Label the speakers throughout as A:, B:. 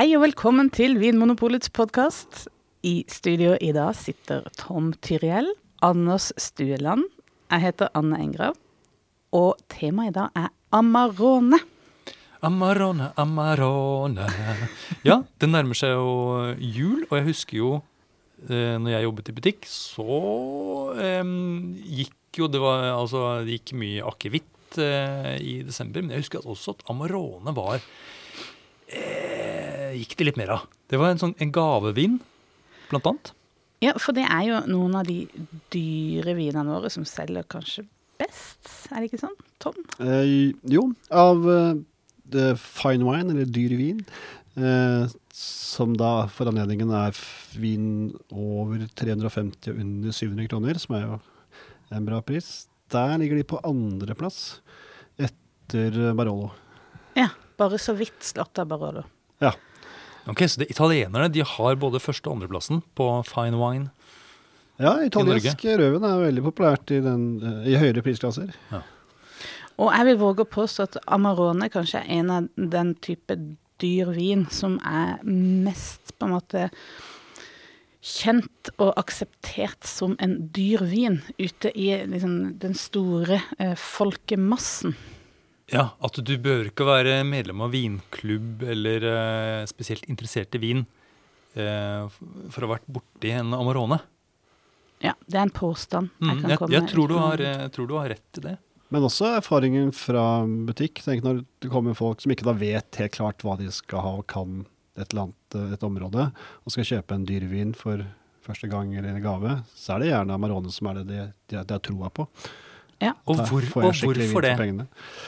A: Hei og velkommen til Vinmonopolets podkast. I studio i dag sitter Tom Tyriell, Anders Stueland. Jeg heter Anne Engrav. Og temaet i dag er Amarone.
B: Amarone, Amarone Ja, det nærmer seg jo jul, og jeg husker jo eh, når jeg jobbet i butikk, så um, gikk jo det var, altså, det gikk mye akevitt uh, i desember. Men jeg husker også at Amarone var eh, Gikk det litt mer av. Det var en sånn en gavevin, blant annet.
A: Ja, for det er jo noen av de dyre vinene våre som selger kanskje best, er det ikke sånn, Tom?
C: Eh, jo, av uh, fine wine, eller dyr vin, eh, som da for anledningen er vin over 350 og under 700 kroner, som er jo en bra pris. Der ligger de på andreplass etter Barolo.
A: Ja, bare så vidt slått av Barolo.
C: Ja.
B: Ok, Så det, italienerne de har både første- og andreplassen på fine wine.
C: Ja, italiensk rødvin er veldig populært i, den, i høyere prisklasser.
A: Og jeg vil våge å påstå at Amarone kanskje er en av den type dyr vin som er mest på en måte kjent og akseptert som en dyr vin ute i liksom, den store eh, folkemassen.
B: Ja, At du bør ikke være medlem av vinklubb eller eh, spesielt interessert i vin eh, for å ha vært borti en Amarone.
A: Ja, det er en påstand.
B: Mm,
A: kan
B: jeg,
A: komme
B: jeg, tror du har, jeg tror du har rett i det.
C: Men også erfaringen fra butikk. Tenk når det kommer folk som ikke da vet helt klart hva de skal ha og kan et eller annet eh, et område, og skal kjøpe en dyr vin for første gang eller en gave, så er det gjerne Amarone som er det de, de, de har troa på.
A: Ja.
B: Og, hvor, og hvorfor det?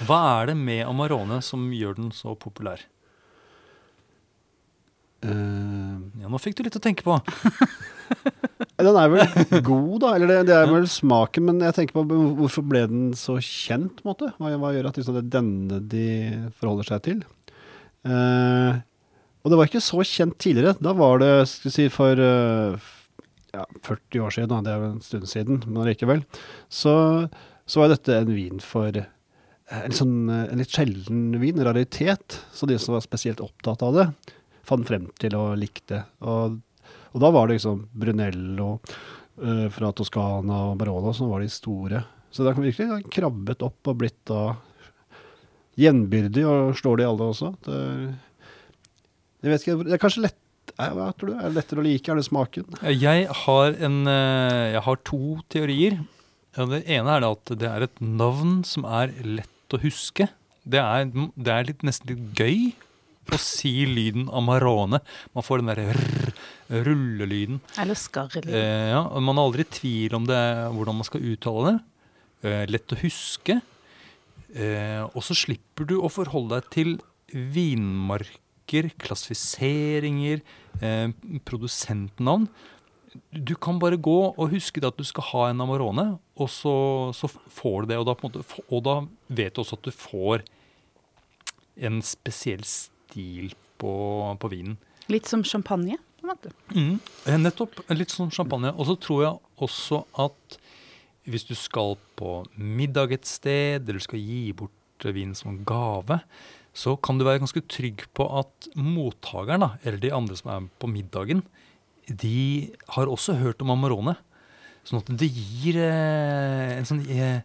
B: Hva er det med Amarone som gjør den så populær?
C: Uh,
B: Ja, Nå fikk du litt å tenke på.
C: den er vel god, da. Eller det, det er vel smaken, men jeg tenker på hvorfor ble den så kjent, på en måte? Hva, hva gjør at liksom, det er denne de forholder seg til? Uh, og det var ikke så kjent tidligere. Da var det, skal vi si, for uh, ja, 40 år siden, da. det er jo en stund siden, men likevel, så, så var dette en vin for eh, en, sånn, eh, en litt sjelden vin, en raritet. Så de som var spesielt opptatt av det, fant frem til og likte. Og, og da var det liksom Brunello uh, fra Toskana og Barolo som var de store. Så det har virkelig krabbet opp og blitt da gjenbyrdig, og slår de alle også. Det, jeg vet ikke, det er kanskje lett Hva tror du? Er det lettere å like? Er det smaken?
B: Jeg har, en, jeg har to teorier. Ja, det ene er at det er et navn som er lett å huske. Det er, det er litt, nesten litt gøy å si lyden Amarone. Man får den derre rullelyden.
A: Eller skarrelyden.
B: Eh, ja, man er aldri i tvil om det, hvordan man skal uttale det. Eh, lett å huske. Eh, og så slipper du å forholde deg til vinmarker, klassifiseringer, eh, produsentnavn. Du kan bare gå og huske at du skal ha en Amarone, og så, så får du det. Og da, måte, og da vet du også at du får en spesiell stil på, på vinen.
A: Litt som champagne, på en måte.
B: Mm, eh, nettopp. Litt som champagne. Og så tror jeg også at hvis du skal på middag et sted, eller du skal gi bort vinen vin som gave, så kan du være ganske trygg på at mottakeren, eller de andre som er på middagen, de har også hørt om Amarone. Sånn at det gir eh, en sånn eh,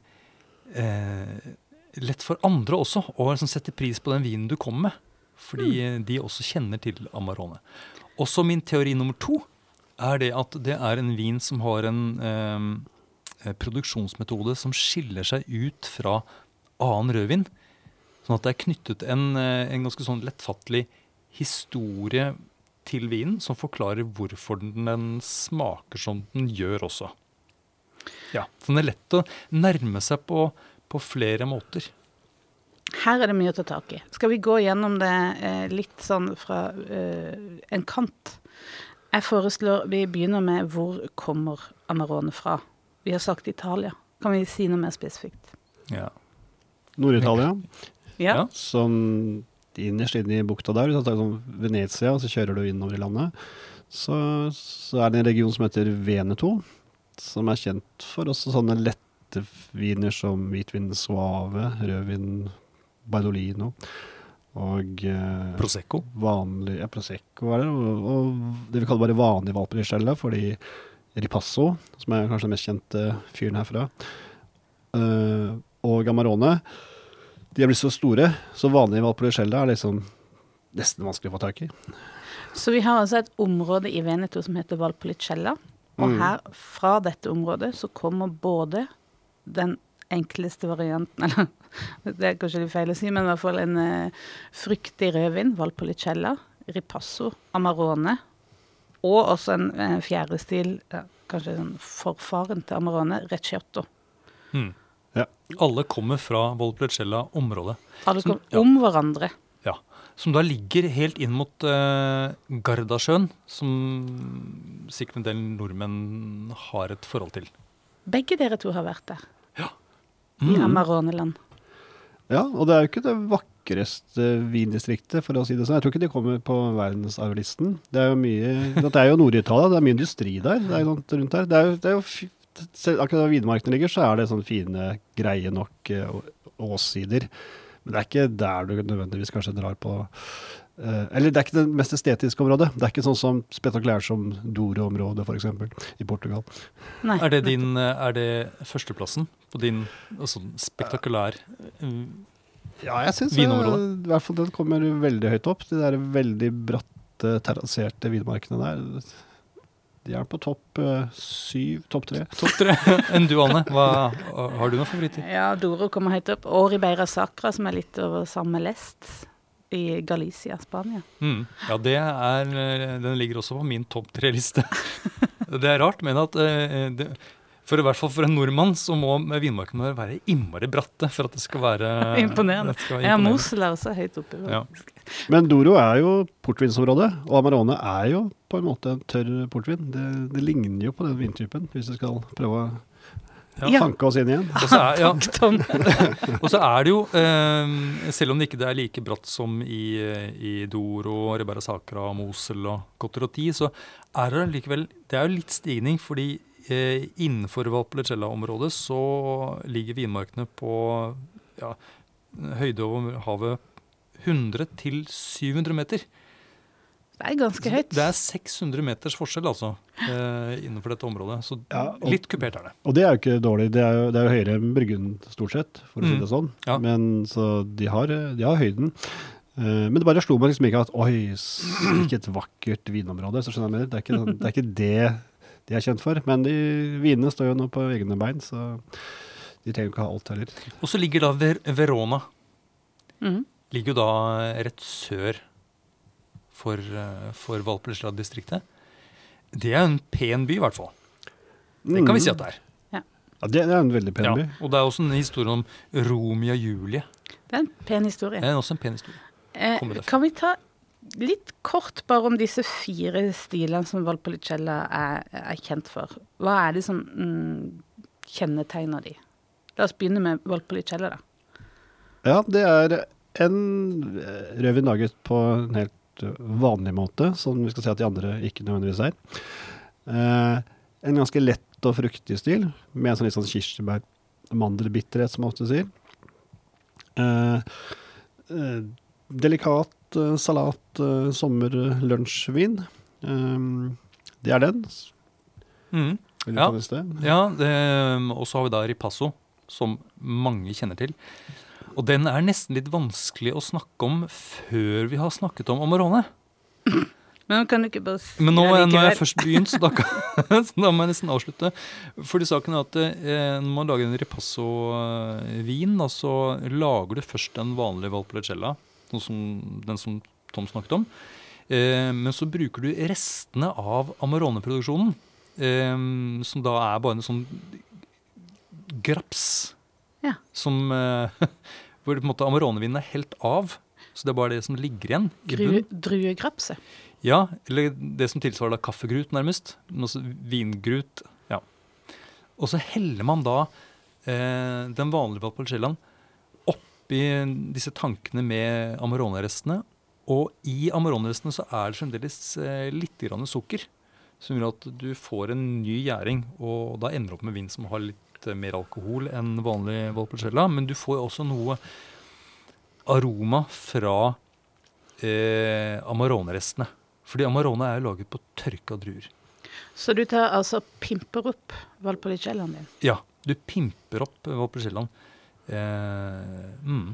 B: eh, Lett for andre også å liksom sette pris på den vinen du kommer med. Fordi mm. de også kjenner til Amarone. Også min teori nummer to er det at det er en vin som har en eh, produksjonsmetode som skiller seg ut fra annen rødvin. Sånn at det er knyttet en, eh, en ganske sånn lettfattelig historie til vinen som forklarer hvorfor den, smaker som den gjør også. Ja, Så den er lett å nærme seg på, på flere måter.
A: Her er det mye å ta tak i. Skal vi gå gjennom det eh, litt sånn fra eh, en kant? Jeg foreslår vi begynner med hvor kommer Amarone fra? Vi har sagt Italia. Kan vi si noe mer spesifikt?
B: Ja.
C: Nord-Italia,
A: Ja.
B: Ja.
C: som innerst inne i bukta der, hvis du tar sånn Venezia, så kjører du innover i landet, så, så er det en region som heter Veneto, som er kjent for også sånne lette viner som hvitvin suave, rødvin Bardolino og eh,
B: Prosecco.
C: vanlig ja, Prosecco er det, og, og det vi kaller bare vanlig Valpolicella, fordi Ripasso, som er kanskje den mest kjente fyren herfra, eh, og Amarone, de er blitt så store, så vanlige Valpolicella er liksom nesten vanskelig å få tak i.
A: Så vi har altså et område i Veneto som heter Valpolicella. Og
C: Mm.
A: her, fra dette området, så kommer både den enkleste varianten, eller det er kanskje litt feil å si, men i hvert fall en uh, fruktig rødvin, Valpolicella, Ripasso, Amarone, og også en uh, fjerde stil, ja, kanskje sånn forfaren til Amarone, Recciotto.
B: Mm.
C: Ja.
B: Alle kommer fra Volplecella-området.
A: Alle
B: Som-
A: kom
B: ja.
A: om hverandre.
B: Ja. Som da ligger helt inn mot uh, Gardasjøen, som sikkert en del nordmenn har et forhold til.
A: Begge dere to har vært der,
B: Mm.
A: i Amaroneland.
C: Ja, og det er jo ikke det vakreste vindistriktet, for å si det sånn. Jeg tror ikke de kommer på verdensarvlisten. Det er jo mye Det er jo Nord-Italia, det er mye industri der. Det er jo rundt der. Det er jo, det er jo selv akkurat der videmarkene ligger, så er det sånn fine, greie nok eh, åssider. Men det er ikke der du nødvendigvis kanskje drar på Uh, Eller det er ikke det mest estetiske området. Det er ikke sånn som spektakulært som Doro-området, f.eks. i Portugal.
A: Nei.
B: Er det, din, eh, er det førsteplassen på din altså, spektakulær
C: Ja, jeg syns i hvert fall den kommer veldig høyt opp. De der veldig bratte, terrasserte videmarkene der. De er på topp uh, syv, topp tre.
B: topp tre? Enn du, Anne? Hva, har du noen favoritter?
A: Ja, Doro kommer høyt opp. Og Ribeira Sacra, som er litt over samme lest, i Galicia, Spania.
B: Mm. Ja, det er, eh, den ligger også på min topp tre-liste. det er rart, men at uh, det, for i hvert fall for en nordmann så må vinmarkene være innmari bratte for at det skal være
A: Imponerende.
B: skal være
A: Ja. Mosel er også høyt oppe.
B: Ja.
C: Men Doro er jo portvinsområdet, og Amarone er jo på en måte en tørr portvin. Det, det ligner jo på den vintypen, hvis du skal prøve å
A: Ja.
C: tanke oss inn igjen.
B: Og så er, ja, og så er det jo, eh, selv om det ikke er like bratt som i, i Doro, Ribera Sacra, Mosel og Cotteroti, så er det likevel Det er jo litt stigning, fordi innenfor Valpolicella-området så ligger vinmarkene på ja, høyde over havet 100 til 700 meter.
A: Det er ganske høyt.
B: Det er 600 meters forskjell, altså, eh, innenfor dette området. Så
C: Ja, og-
B: litt kupert er det.
C: Og det er jo ikke dårlig. Det er jo, det er jo høyere enn Bryggen, stort sett, for å si
B: Mm.
C: det sånn.
B: Ja.
C: Men så de har, de har høyden. Eh, men det bare slo meg liksom ikke at oi, s- ikke et vakkert vinområde. så skjønner jeg mer. Det er ikke, sånn- det er ikke det de er kjent for. Men de vinene står jo nå på egne bein, så de trenger jo ikke ha alt heller.
B: Og så ligger da Ver Verona.
A: mm.
B: Ligger jo da rett sør for, eh, for Valpolicella-distriktet. Det er en pen by, i hvert fall. Det kan vi si at det er.
C: Ja, det er en veldig pen
B: Ja.
C: by.
B: Og det er også en historie om og Julie.
A: Det er en pen historie.
B: Det er også en pen historie.
A: Eh, kan vi ta litt kort bare om disse fire stilene som Valpolicella er, er kjent for? Hva er det som mm, kjennetegner de? La oss begynne med Valpolicella, da.
C: Ja, det er en eh, rødvin laget på en helt vanlig måte, som vi skal si at de andre ikke nødvendigvis er. Eh, en ganske lett og fruktig stil, med en sånn litt sånn kirsebær-mandelbitterhet, som man ofte sier. Eh, eh, delikat eh, salat sommer-lunsjvin. Eh, det er den.
B: Mm.
C: Vil du
B: Ja.
C: ta neste?
B: Ja, og så har vi da Ripasso, som mange kjenner til. Og den er nesten litt vanskelig å snakke om før vi har snakket om Amarone.
A: Men kan du ikke bare si
B: Men nå,
A: det
B: har jeg først begynt, så da, kan, så da må jeg nesten avslutte. Fordi saken er at eh, når man lager en ripasso-vin, så lager du først en vanlig Valpolicella, sånn som den som Tom snakket om. Eh, men så bruker du restene av Amarone-produksjonen, eh, som da er bare en sånn graps.
A: Ja.
B: Som, eh, hvor på en måte Amarone-vinen er helt av. Så det er bare det som ligger igjen i
A: Dru,
B: bunnen. Ja, eller det som tilsvarer da kaffegrut, nærmest. Men også vingrut. Ja. Og så heller man da eh, den vanlige Valpolicella oppi disse tankene med Amarone-restene. Og i Amarone-restene så er det fremdeles eh, litt grann sukker. Som gjør at du får en ny gjæring, og da ender du opp med vin som har litt eh, mer alkohol enn vanlig Valpolicella. Men du får også noe aroma fra eh, Amarone-restene. Fordi Amarone er jo laget på tørka druer.
A: Så du tar altså pimper opp Valpolicellaen din?
B: Ja, du pimper opp Valpolicellaen. Eh, mm.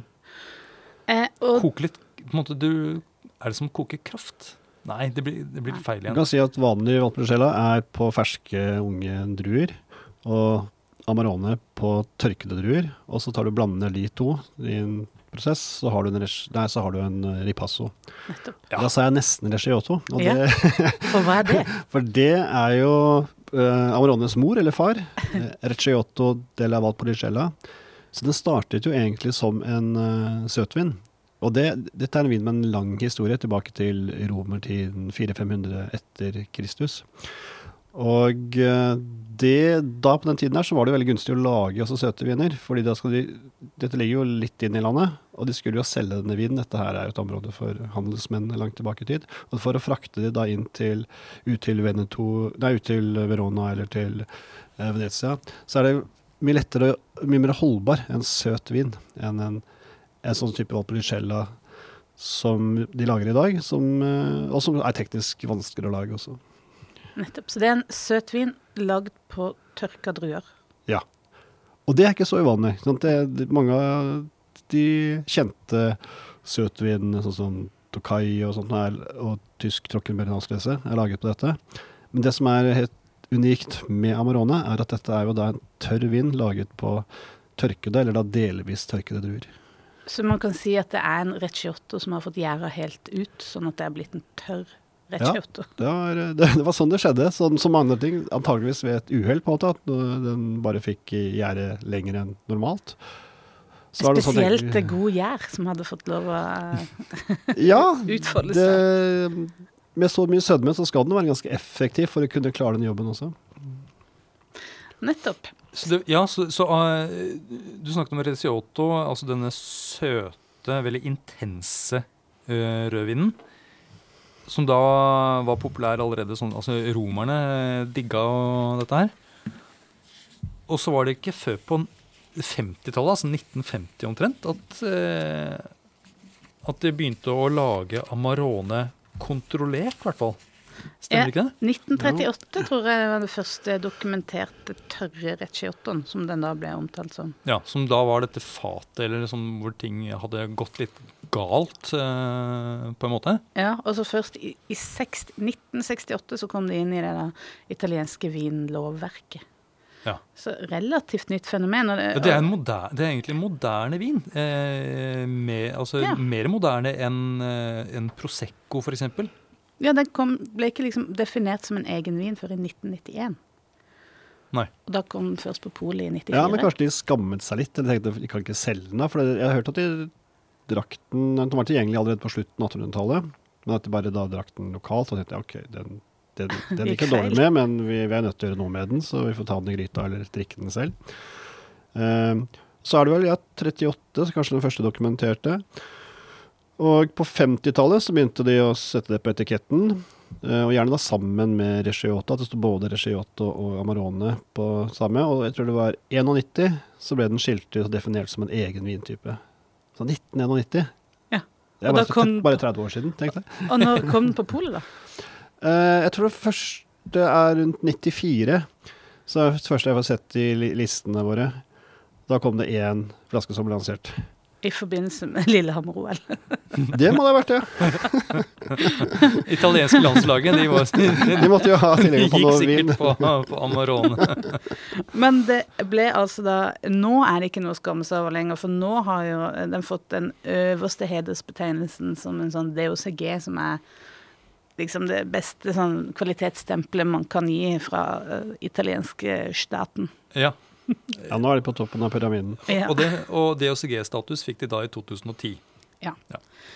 A: Eh, og
B: Koke litt på en måte, du, Er det som å koke kraft? Nei, det blir, det blir feil
C: Du
B: igjen.
C: kan si at vanlig valpelskjella er på ferske, unge druer, og Amarone på tørkede druer. Og så tar du blander de to i en prosess, så har du en, nei, så har du en eh, ripasso.
A: nettopp.
B: Ja.
C: Da sa jeg nesten resciotto, og
A: Ja.
C: det,
A: For hva er det?
C: for det er jo uh, Amarones mor eller far, uh, Recciotto della Valpolicella. Så den startet jo egentlig som en uh, søtvin. Og det, dette er en vin med en lang historie, tilbake til romertiden 400-500 etter Kristus. Og eh, det, da på den tiden her så var det veldig gunstig å lage også søte viner. fordi de, dette ligger jo litt inn i landet, og de skulle jo selge denne vinen. Dette her er jo et område for handelsmenn langt tilbake i tid. Og for å frakte de da inn til, ut til, Veneto, nei, ut til Verona eller til eh, Venezia, så er det mye lettere, mye mer holdbar enn søt vin enn en, en sånn type Valpolicella som de lager i dag, som, eh, og som er teknisk vanskeligere å lage også.
A: Nettopp. Så det er en søtvin lagd på tørka druer.
C: Ja. Og det er ikke så uvanlig. Det, det, mange av de kjente søtvinene, sånn som Tokai og sånt, og tysk Trockenbeerenauslese, er laget på dette. Men det som er helt unikt med Amarone, er at dette er jo da en tørr vin laget på tørkede, eller da delvis tørkede druer.
A: Så man kan si at det er en recciotto som har fått gjæra helt ut, sånn at det er blitt en tørr recciotto.
C: Det var, det, det var sånn det skjedde, som, som andre ting. Antageligvis ved et uhell, på en måte, at den bare fikk gjære lenger enn normalt. Så sånn,
A: Spesielt
C: tenker-
A: god gjær som hadde fått lov å
C: Ja,
A: utfolde
C: det, med så mye sødme så skal den være ganske effektiv for å kunne klare den jobben også.
A: Nettopp.
B: Så det, ja, så, så uh, Du snakket om Recioto, altså denne søte, veldig intense uh, rødvinen. Som da var populær allerede sånn Altså, romerne eh, digga dette her. Og så var det ikke før på 50-tallet, altså 1950 omtrent, at, at de begynte å lage Amarone kontrollert, i hvert fall. Stemmer ikke det?
A: 1938 tror jeg var det første dokumenterte tørre Reciottoen som den da ble omtalt som.
B: Ja, Som da var dette fatet, eller liksom hvor ting hadde gått litt galt, eh, på en måte.
A: Ja, og så først i, i 60, 1968 så kom de inn i det da italienske vinlovverket.
B: Ja.
A: Så relativt nytt fenomen. Og det,
B: Ja, det, er en moder, det er egentlig en moderne vin. Eh, med, altså
A: Ja.
B: Mer moderne enn eh, en Prosecco, f.eks.
A: ja, den kom, ble ikke liksom definert som en egen vin før i 1991.
B: Nei.
A: Og da kom den først på polet i 94.
C: Ja, men kanskje de skammet seg litt. Eller tenkte de kan ikke selge den. da, For jeg har hørt at de drakk den Den var tilgjengelig allerede på slutten av 1800-tallet. Men at de bare da drakk den lokalt. Og tenkte ok, den, den, den
A: Gikk
C: jo dårlig med, men vi, vi er nødt til å gjøre noe med den, så vi får ta den i gryta eller drikke den selv. Uh, så er det vel ja, 38, så kanskje den første dokumenterte. Og på 50-tallet så begynte de å sette det på etiketten. Uh, og gjerne da sammen med Regiota, At det sto både Regiota og Amarone på samme. Og jeg tror det var 91 så ble den skilt ut og definert som en egen vintype. Så 1991.
A: Ja.
C: Det er bare,
A: kom-
C: bare 30 år siden, tenkte jeg.
A: Og når kom den på polet, da?
C: Eh, jeg tror det første er rundt 94. Så det er det første jeg har sett i listene våre. Da kom det én flaske som ble lansert.
A: I forbindelse med Lillehammer-OL.
C: Det må det ha vært, ja.
B: Italienske landslaget, de, var,
C: De
B: de
C: måtte jo ha tilgang på
B: gikk
C: noe vin.
B: sikkert på, på Amarone.
A: Men det ble altså da Nå er det ikke noe å skamme seg over lenger, for nå har jo den fått den øverste hedersbetegnelsen som en sånn DOCG, som er liksom det beste sånn kvalitetsstempelet man kan gi fra uh, italienske staten.
B: Ja,
C: Ja, nå er de på toppen av pyramiden.
A: Ja.
B: Og, det, og DOCG-status fikk de da i 2010.
A: Ja.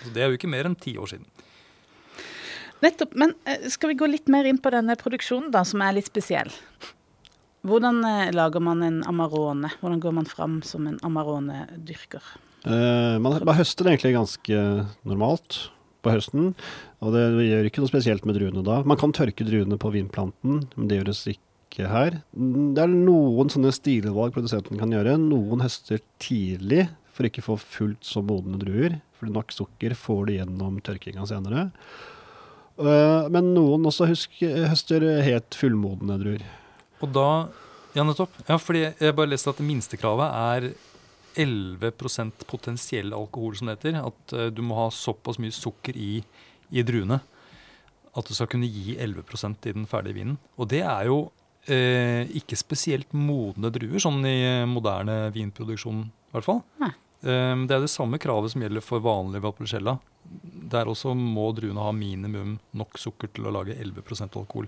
B: Så det er jo ikke mer enn ti år siden.
A: Nettopp. Men eh, skal vi gå litt mer inn på denne produksjonen, da, som er litt spesiell? Hvordan eh, lager man en Amarone? Hvordan går man fram som en Amarone-dyrker?
C: Eh, man, man høster egentlig ganske normalt på høsten, og det gjør ikke noe spesielt med druene da. Man kan tørke druene på vinplanten, men det gjøres ikke her. Det er noen sånne stilvalg produsenten kan gjøre. Noen høster tidlig for ikke å få fullt så modne druer, For nok sukker får du gjennom tørkinga senere. Eh, men noen også husker, høster helt fullmodne druer.
B: Og da Ja, nettopp. Ja, fordi jeg bare leste at det minstekravet er 11% potensiell alkohol, som det heter. At uh, du må ha såpass mye sukker i, i druene at du skal kunne gi 11% i den ferdige vinen. Og det er jo uh, ikke spesielt modne druer, sånn i moderne vinproduksjon i hvert fall. Eh, det er det samme kravet som gjelder for vanlig Valpolicella. Der også må druene ha minimum nok sukker til å lage 11% alkohol.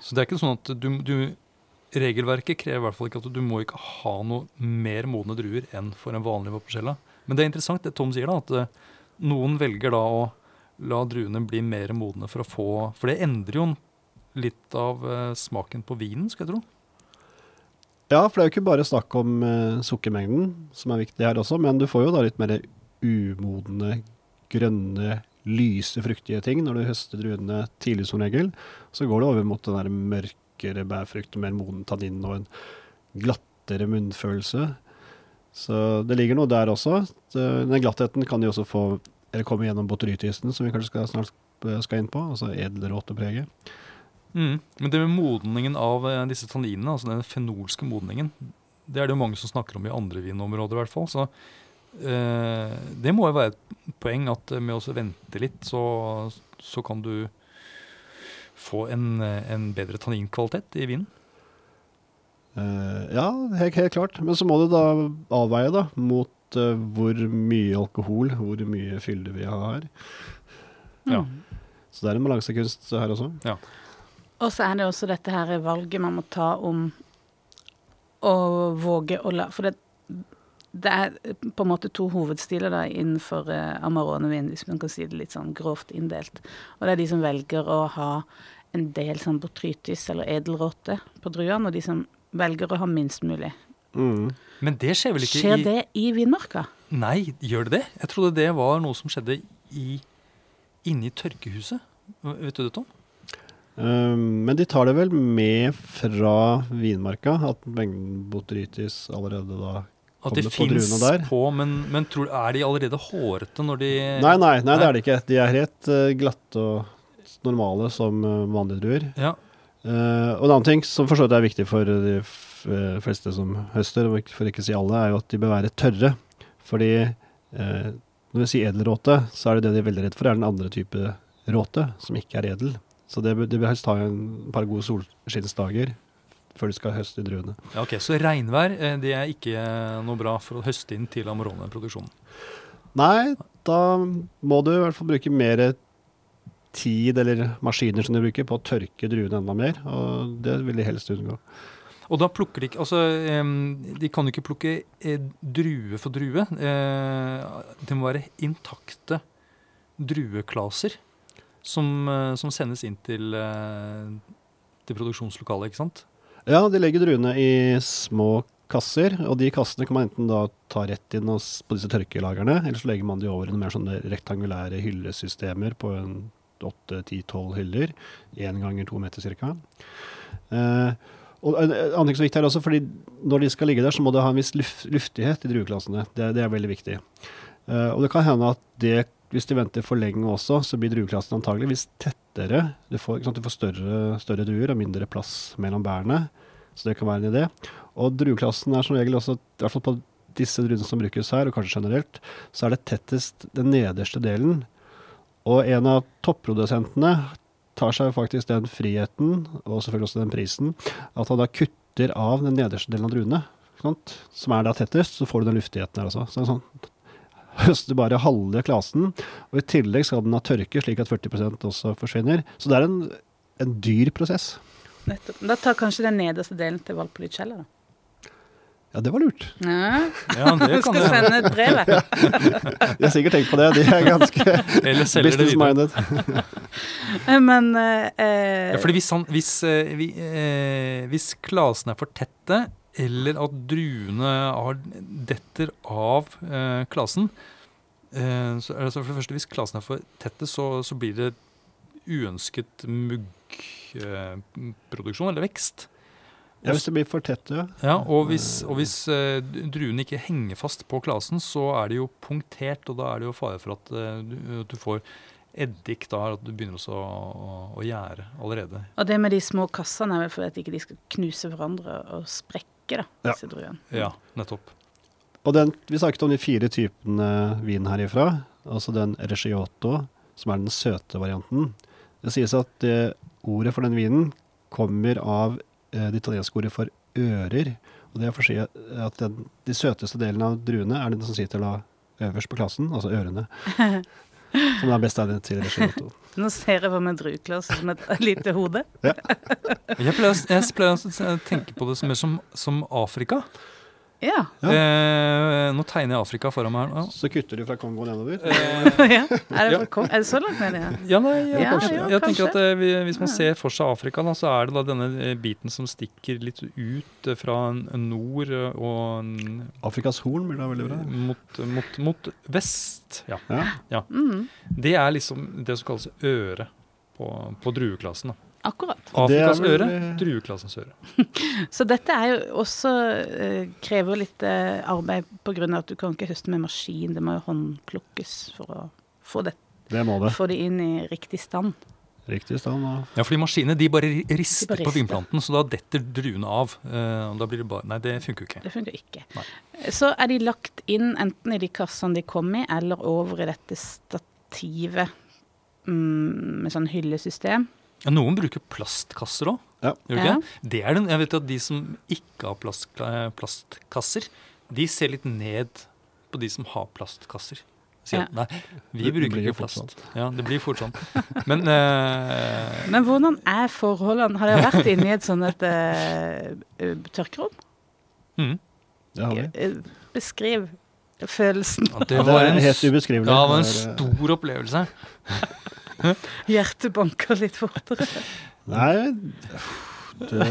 B: Så det er ikke sånn at du, du Regelverket krever i hvert fall ikke at du må ikke ha noe mer modne druer enn for en vanlig Valpolicella. Men det er interessant det Tom sier, da, at eh, noen velger da å la druene bli mer modne for å få For det endrer jo litt av eh, smaken på vinen, skal jeg tro.
C: Ja, for det er jo ikke bare snakk om eh, sukkermengden, som er viktig her også, men du får jo da litt mer umodne, grønne, lyse, fruktige ting når du høster druene tidlig som regel. Så går det over mot den der mørkere bærfrukt og mer moden tannin og en glattere munnfølelse. Så det ligger noe der også. Så Den glattheten kan de også få, eller komme gjennom botrytisten, som vi kanskje skal, snart skal inn på, altså edelråtepreget.
B: Mm. Men det med modningen av eh, disse tanninene, altså den fenolske modningen, det er det jo mange som snakker om i andre vinområder i hvert fall. Så eh, det må jo være et poeng at med å vente litt, så, så kan du få en, en bedre tanninkvalitet i vinen.
C: Uh, ja, helt, helt klart. Men så må du da avveie da, mot uh, hvor mye alkohol, hvor mye fylde vi har.
B: Ja.
A: Mm.
C: Så det er en balansekunst her også.
A: Og så er det også dette her valget man må ta om å våge å la For det, det er på en måte to hovedstiler da innenfor eh, Amarone-vin, hvis man kan si det litt sånn grovt inndelt. Og det er de som velger å ha en del sånn botrytis eller edelråte på druene, og de som velger å ha minst mulig.
C: Mm.
B: Men det skjer vel ikke
A: Skjer
B: i
A: det i vinmarka?
B: Nei, gjør det det? Jeg trodde det var noe som skjedde i, inni tørkehuset. Vet du det, Tom?
C: Um, men de tar det vel med fra vinmarka, at mengden botrytis allerede da
B: At
C: de
B: fins
C: på
B: på, men, men tror, er de allerede hårete når de
C: Nei, nei, nei, det er de ikke. De er helt uh, glatte og normale som uh, vanlige druer.
B: Ja,
C: Uh, og en annen ting som er viktig for de fleste som høster, for ikke å si alle, er jo at de bør være tørre. Fordi når vi sier edelråte, så er det det de er veldig redd for, er den andre type råte, som ikke er edel. Så det de bør helst ha en par gode solskinnsdager før de skal høste druene.
B: ja, ok. Så regnvær eh, det er ikke eh, noe bra for å høste inn til Amarone-produksjonen.
C: Nei, da må du i hvert fall bruke mer tid eller maskiner som du bruker på å tørke druene enda mer, og det vil de helst unngå.
B: Og da plukker de ikke Altså, de kan jo ikke plukke eh, drue for drue. Det må være intakte drueklaser som, som sendes inn til, til produksjonslokalet, ikke sant?
C: Ja, de legger druene i små kasser, og de kassene kan man enten da ta rett inn på disse tørkelagerne, eller så legger man de over i mer sånne rektangulære hyllesystemer på en 8-10-12 hyller, én ganger to meter ca. Eh, og en annen ting som er viktig her også, fordi når de skal ligge der, så må det ha en viss luft, luftighet i drueklassene. Det, det er veldig viktig. Eh, og det kan hende at det, hvis de venter for lenge også, så blir drueklassen antageligvis tettere. Du får, sant, du får større, større druer og mindre plass mellom bærene. Så det kan være en idé. Og drueklassen er som regel også, i hvert fall på disse druene som brukes her, og kanskje generelt, så er det tettest den nederste delen. Og en av topprodusentene tar seg faktisk den friheten, og selvfølgelig også den prisen, at han da kutter av den nederste delen av druene, sant? som er da tettest, så får du den luftigheten her også. Så er sånn, høster bare halve klasen, og i tillegg skal den ha tørke, slik at 40% også forsvinner. Så det er en, en dyr prosess.
A: Nettopp. Da tar kanskje den nederste delen til Valpolicella, da.
C: Ja, det var lurt.
A: Ja,
B: Ja, det kan
A: skal sende et brev. jeg.
C: Har sikkert tenkt på det. De er ganske business-minded.
A: Men eh,
B: Ja, fordi hvis, han, hvis, eh, vi, eh, hvis klasene er for tette, eller at druene har, detter av eh, klasen eh, så altså For det første, hvis klasen er for tette, så, så blir det uønsket muggproduksjon, eller vekst.
C: Ja, hvis det blir for tett, ja.
B: Ja, og hvis, og hvis eh, druene ikke henger fast på klasen, så er det jo punktert, og da er det jo fare for at eh, du, at du får eddik da, at du begynner også å, å gjære allerede.
A: Og det med de små kassene er vel for at ikke de skal knuse hverandre og sprekke, da,
C: Ja.
A: disse druene.
B: Ja, nettopp.
C: Og den, vi snakket om de fire typene vin herifra. Altså den regiotto, som er den søte varianten. Det sies at det ordet for den vinen kommer av eh, det italienske ordet for ører. Og det er for å si at den, de søteste delene av druene er den som sitter da øverst på klassen, altså ørene. Som er best egnet til Reggiotto.
A: Nå ser jeg for meg drueklasse som et lite hode.
B: Jeg pleier, å- jeg pleier å tenke på det som mer som, som Afrika.
A: Ja.
B: Eh, nå tegner jeg Afrika foran meg her.
C: Så kutter du fra Kongo nedover.
B: Eh,
A: ja. Er, det kom- er det så langt ned? Ja?
B: Ja, nei, jeg,
A: Ja,
B: kanskje,
A: Jo,
B: jeg tenker
A: kanskje.
B: at eh, Hvis man ser for seg Afrika, da, så er det da denne eh, biten som stikker litt ut eh, fra nord og
C: Afrikas horn blir da veldig bra.
B: mot, mot, mot vest. Ja.
C: Ja.
A: Mm,
B: Det er liksom det som kalles øre på, på drueklassen. Da.
A: Akkurat.
B: Afrikas
C: vel-
B: øre, drueklassens øre.
A: Så dette er jo også eh, krever litt eh, arbeid pga. at du kan ikke høste med maskin. Det må jo håndplukkes for å få det,
C: Det må det.
A: få det inn i riktig stand.
C: Riktig stand. ja.
B: Ja, fordi maskinene de bare rister
A: De bare
B: på
A: rister.
B: vinplanten, så da detter druene av. Eh, og da blir det bare Nei, det funker jo ikke.
A: Det funker ikke.
B: Nei.
A: Så er de lagt inn enten i de kassene de kom i, eller over i dette stativet mm, med sånn hyllesystem.
B: Ja, noen bruker plastkasser òg.
C: Ja.
A: Ja.
B: Det er den, jeg vet at De som ikke har plast, eh, plastkasser, de ser litt ned på de som har plastkasser. Sier ja. nei, vi bruker ikke
C: plast.
B: plast. Ja, det blir fort sånn. Men uh,
A: Men hvordan er forholdene? Har dere vært inne i et sånt et, eh, eh, tørkerom?
B: mm,
C: det har vi.
A: Beskriv følelsen.
B: ja, det var en,
C: helt ubeskrivelig.
B: ja, det var en stor opplevelse.
A: Hjertet banker litt fortere.
C: Nei, det,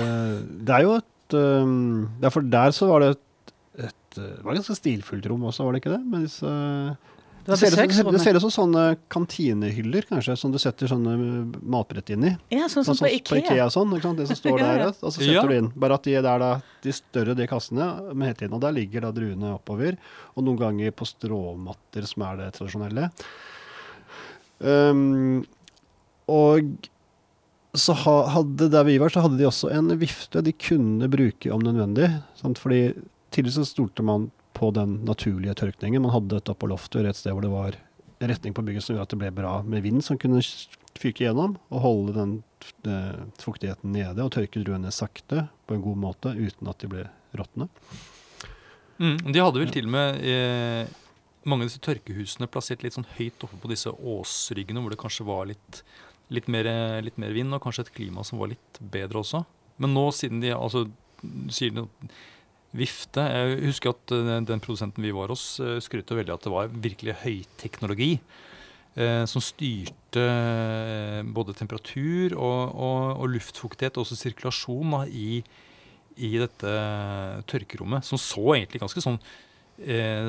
C: det er jo et um, ja, For der så var det et, et Det var et ganske stilfullt rom også, var det ikke det? Men disse,
A: Det
C: ser ut- ut som sånne kantinehyller, kanskje, som du setter sånne matbrett inn i.
A: Ja, sånn som
C: Sånn
A: på Ikea.
C: og sånn, det som står der, og så setter
B: Ja.
C: du inn. Bare at de er da, de større de kassene med hele tiden, og der ligger da druene oppover, og noen ganger på stråmatter, som er det tradisjonelle. Um, og så ha, hadde der vi var, så hadde de også en vifte de kunne bruke om nødvendig. Sant? Fordi tidligere så stolte man på den naturlige tørkningen. Man hadde dette på loftet, et sted hvor det var retning på bygget som gjorde at det ble bra med vind som kunne fyke gjennom og holde den eh, fuktigheten nede og tørke druene sakte på en god måte uten at de ble råtne.
B: Mm, de hadde vel til og med eh, mange av disse tørkehusene plassert litt sånn høyt oppe på disse åsryggene, hvor det kanskje var litt, litt, mer, litt mer vind, og kanskje et klima som var litt bedre også. Men nå, siden de altså, sier de vifte Jeg husker at eh, den produsenten vi var hos, eh, skrøt veldig at det var virkelig høyteknologi. Eh, som styrte både temperatur og, og, og luftfuktighet, og også sirkulasjon da, i, i dette tørkerommet. Som så egentlig ganske sånn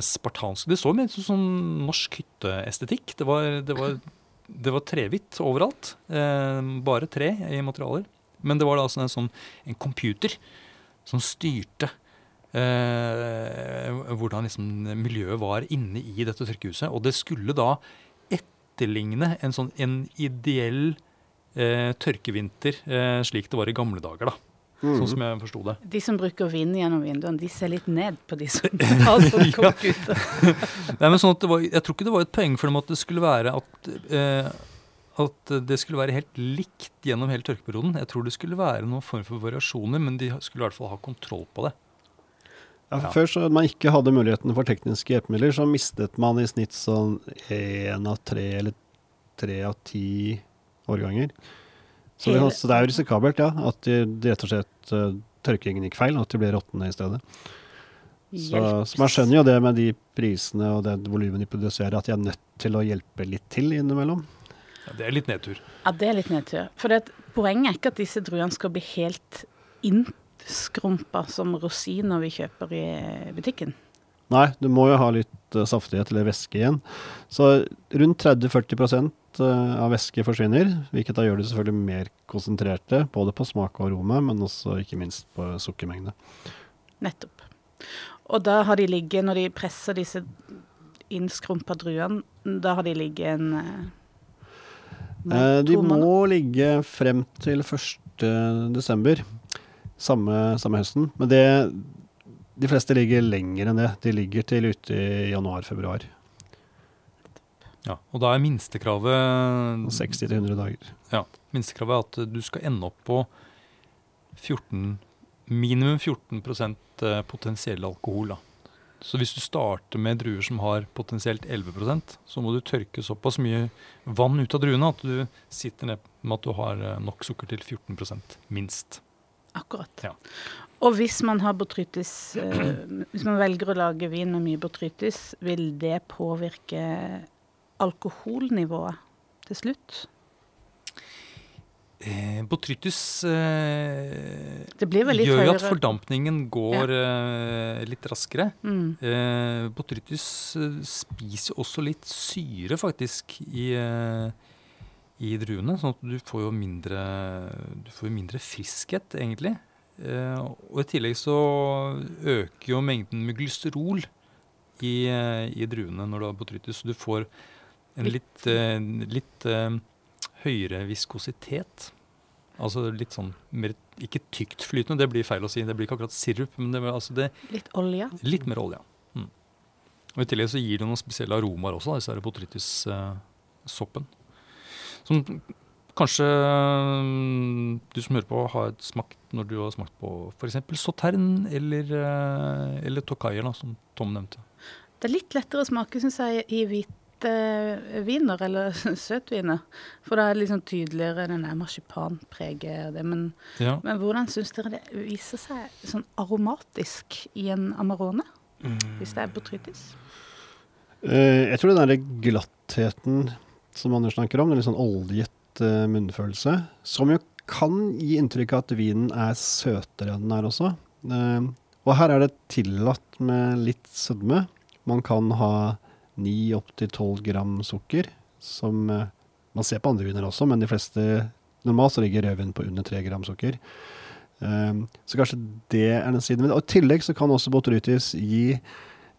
B: spartansk Det så mer ut som norsk hytteestetikk. Det var, det var, det var trehvitt overalt. Eh, bare tre i materialer. Men det var da altså en sånn en computer som styrte eh, hvordan liksom miljøet var inne i dette tørkehuset. Og det skulle da etterligne en sånn en ideell eh, tørkevinter, eh, slik det var i gamle dager. da.
C: Mm.
B: Sånn som jeg forsto det.
A: De som bruker vind gjennom vinduene, de ser litt ned på de som har sånn computer.
B: Nei, men sånn at det var, jeg tror ikke det var et poeng for dem at det skulle være at, eh, at det skulle være helt likt gjennom hele tørkeperioden. Jeg tror det skulle være noen form for variasjoner, men de skulle i hvert fall ha kontroll på det.
C: Ja, for
B: Ja.
C: Før så man ikke hadde muligheten for tekniske hjelpemidler, så mistet man i snitt sånn én av tre eller tre av ti årganger. Så det,
A: Hele-
C: så det er jo risikabelt, ja. At de, de rett og slett uh, tørkingen gikk feil, og at de ble råtne i stedet. Så, så man skjønner jo det med de prisene og det volumet de produserer, at de er nødt til å hjelpe litt til innimellom.
B: Ja, det er litt nedtur.
A: Ja, det er litt nedtur. For det, poenget er ikke at disse druene skal bli helt innskrumpa som rosiner vi kjøper i butikken.
C: Nei, du må jo ha litt uh, saftighet eller væske igjen. Så rundt 30-40 eh, av væske forsvinner, hvilket da gjør det selvfølgelig mer konsentrerte, både på smak og aroma, men også ikke minst på sukkermengde.
A: Nettopp. Og da har de ligget, når de presser disse innskrumpa druene, da har de ligget en eh,
C: Eh, de må ligge frem til 1. desember, samme, samme høsten. Men det, de fleste ligger lenger enn det. De ligger til ute i januar-februar.
B: Ja, og da er minstekravet
C: 60 til 100 dager.
B: Ja, minstekravet er at du skal ende opp på 14, minimum 14 eh, potensiell alkohol. Da. Så hvis du starter med druer som har potensielt 11% så må du tørke såpass mye vann ut av druene at du sitter ned med at du har eh, nok sukker til 14% minst.
A: Akkurat.
B: Ja.
A: Og hvis man har botrytis, eh, hvis man velger å lage vin med mye botrytis, vil det påvirke alkoholnivået til slutt?
B: Eh, botrytis eh, gjør jo at fordampningen går eh, litt raskere.
A: Mm.
B: Eh, botrytis eh, spiser også litt syre, faktisk, i, eh, i druene. Sånn at du får jo mindre, du får mindre friskhet, egentlig. Eh, og i tillegg så øker jo mengden med glysterol i, i druene når du har botrytis. Så du får en litt, eh, litt eh, høyere viskositet. Altså litt sånn mer Ikke tyktflytende, det blir feil å si. Det blir ikke akkurat sirup, men det, altså det,
A: Litt olje.
B: Litt mer olje. Mm. Og I tillegg så gir det noen spesielle aromaer også, disse botrytis-soppen. Som kanskje mm, du som hører på, har smakt når du har smakt på f.eks. sautern eller, eh, eller tokaier, som Tom nevnte.
A: Det er litt lettere å smake, syns jeg, i hvite viner eller søtviner. For da er det liksom tydeligere den der marsipanpreget og det. Men,
B: Ja.
A: men hvordan syns dere det viser seg sånn aromatisk i en Amarone? Hvis det er botrytis?
C: Eh, jeg tror den der glattheten som Anders snakker om, den litt sånn oljet eh, munnfølelse, som jo kan gi inntrykk av at vinen er søtere enn den er også. Eh, og her er det tillatt med litt sødme. Man kan ha 9-12 gram sukker, som eh, man ser på andre viner også, men de fleste normalt så ligger rødvin på under 3 gram sukker. Eh, så kanskje det er den siden. Og I tillegg så kan også botrytis gi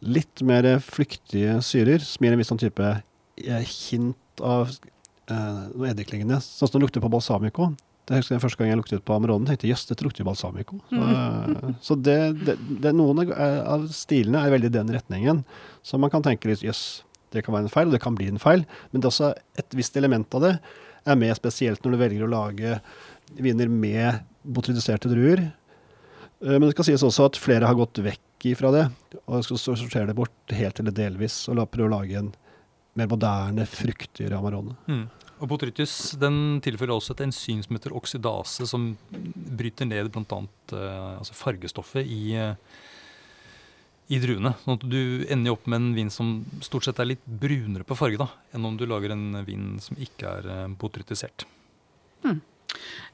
C: litt mer flyktige syrer, som gir en viss sånn type eh, hint av eh, noe eddiklignende. Sånn som det lukter på balsamico. Det husker jeg Første gang jeg luktet på Ameronen, tenkte jøss, dette lukter jo balsamico. Så, eh, så det, det, det, noen av- stilene er veldig i den retningen. Så man kan tenke litt jøss, det kan være en feil, og det kan bli en feil. Men det er også et visst element av det er med spesielt når du velger å lage viner med botrytiserte druer. Eh, Men det skal sies også at flere har gått vekk ifra det, og skal så- sortere det bort helt eller delvis, og prøve å lage en mer moderne, fruktigere Amarone.
B: Mm. Og Botrytis den tilfører også et enzym som heter oksidase, som bryter ned bl.a. Uh, altså fargestoffet i, eh, i druene. Sånn at du ender opp med en vin som stort sett er litt brunere på farge da, enn om du lager en vin som ikke er uh, botrytisert.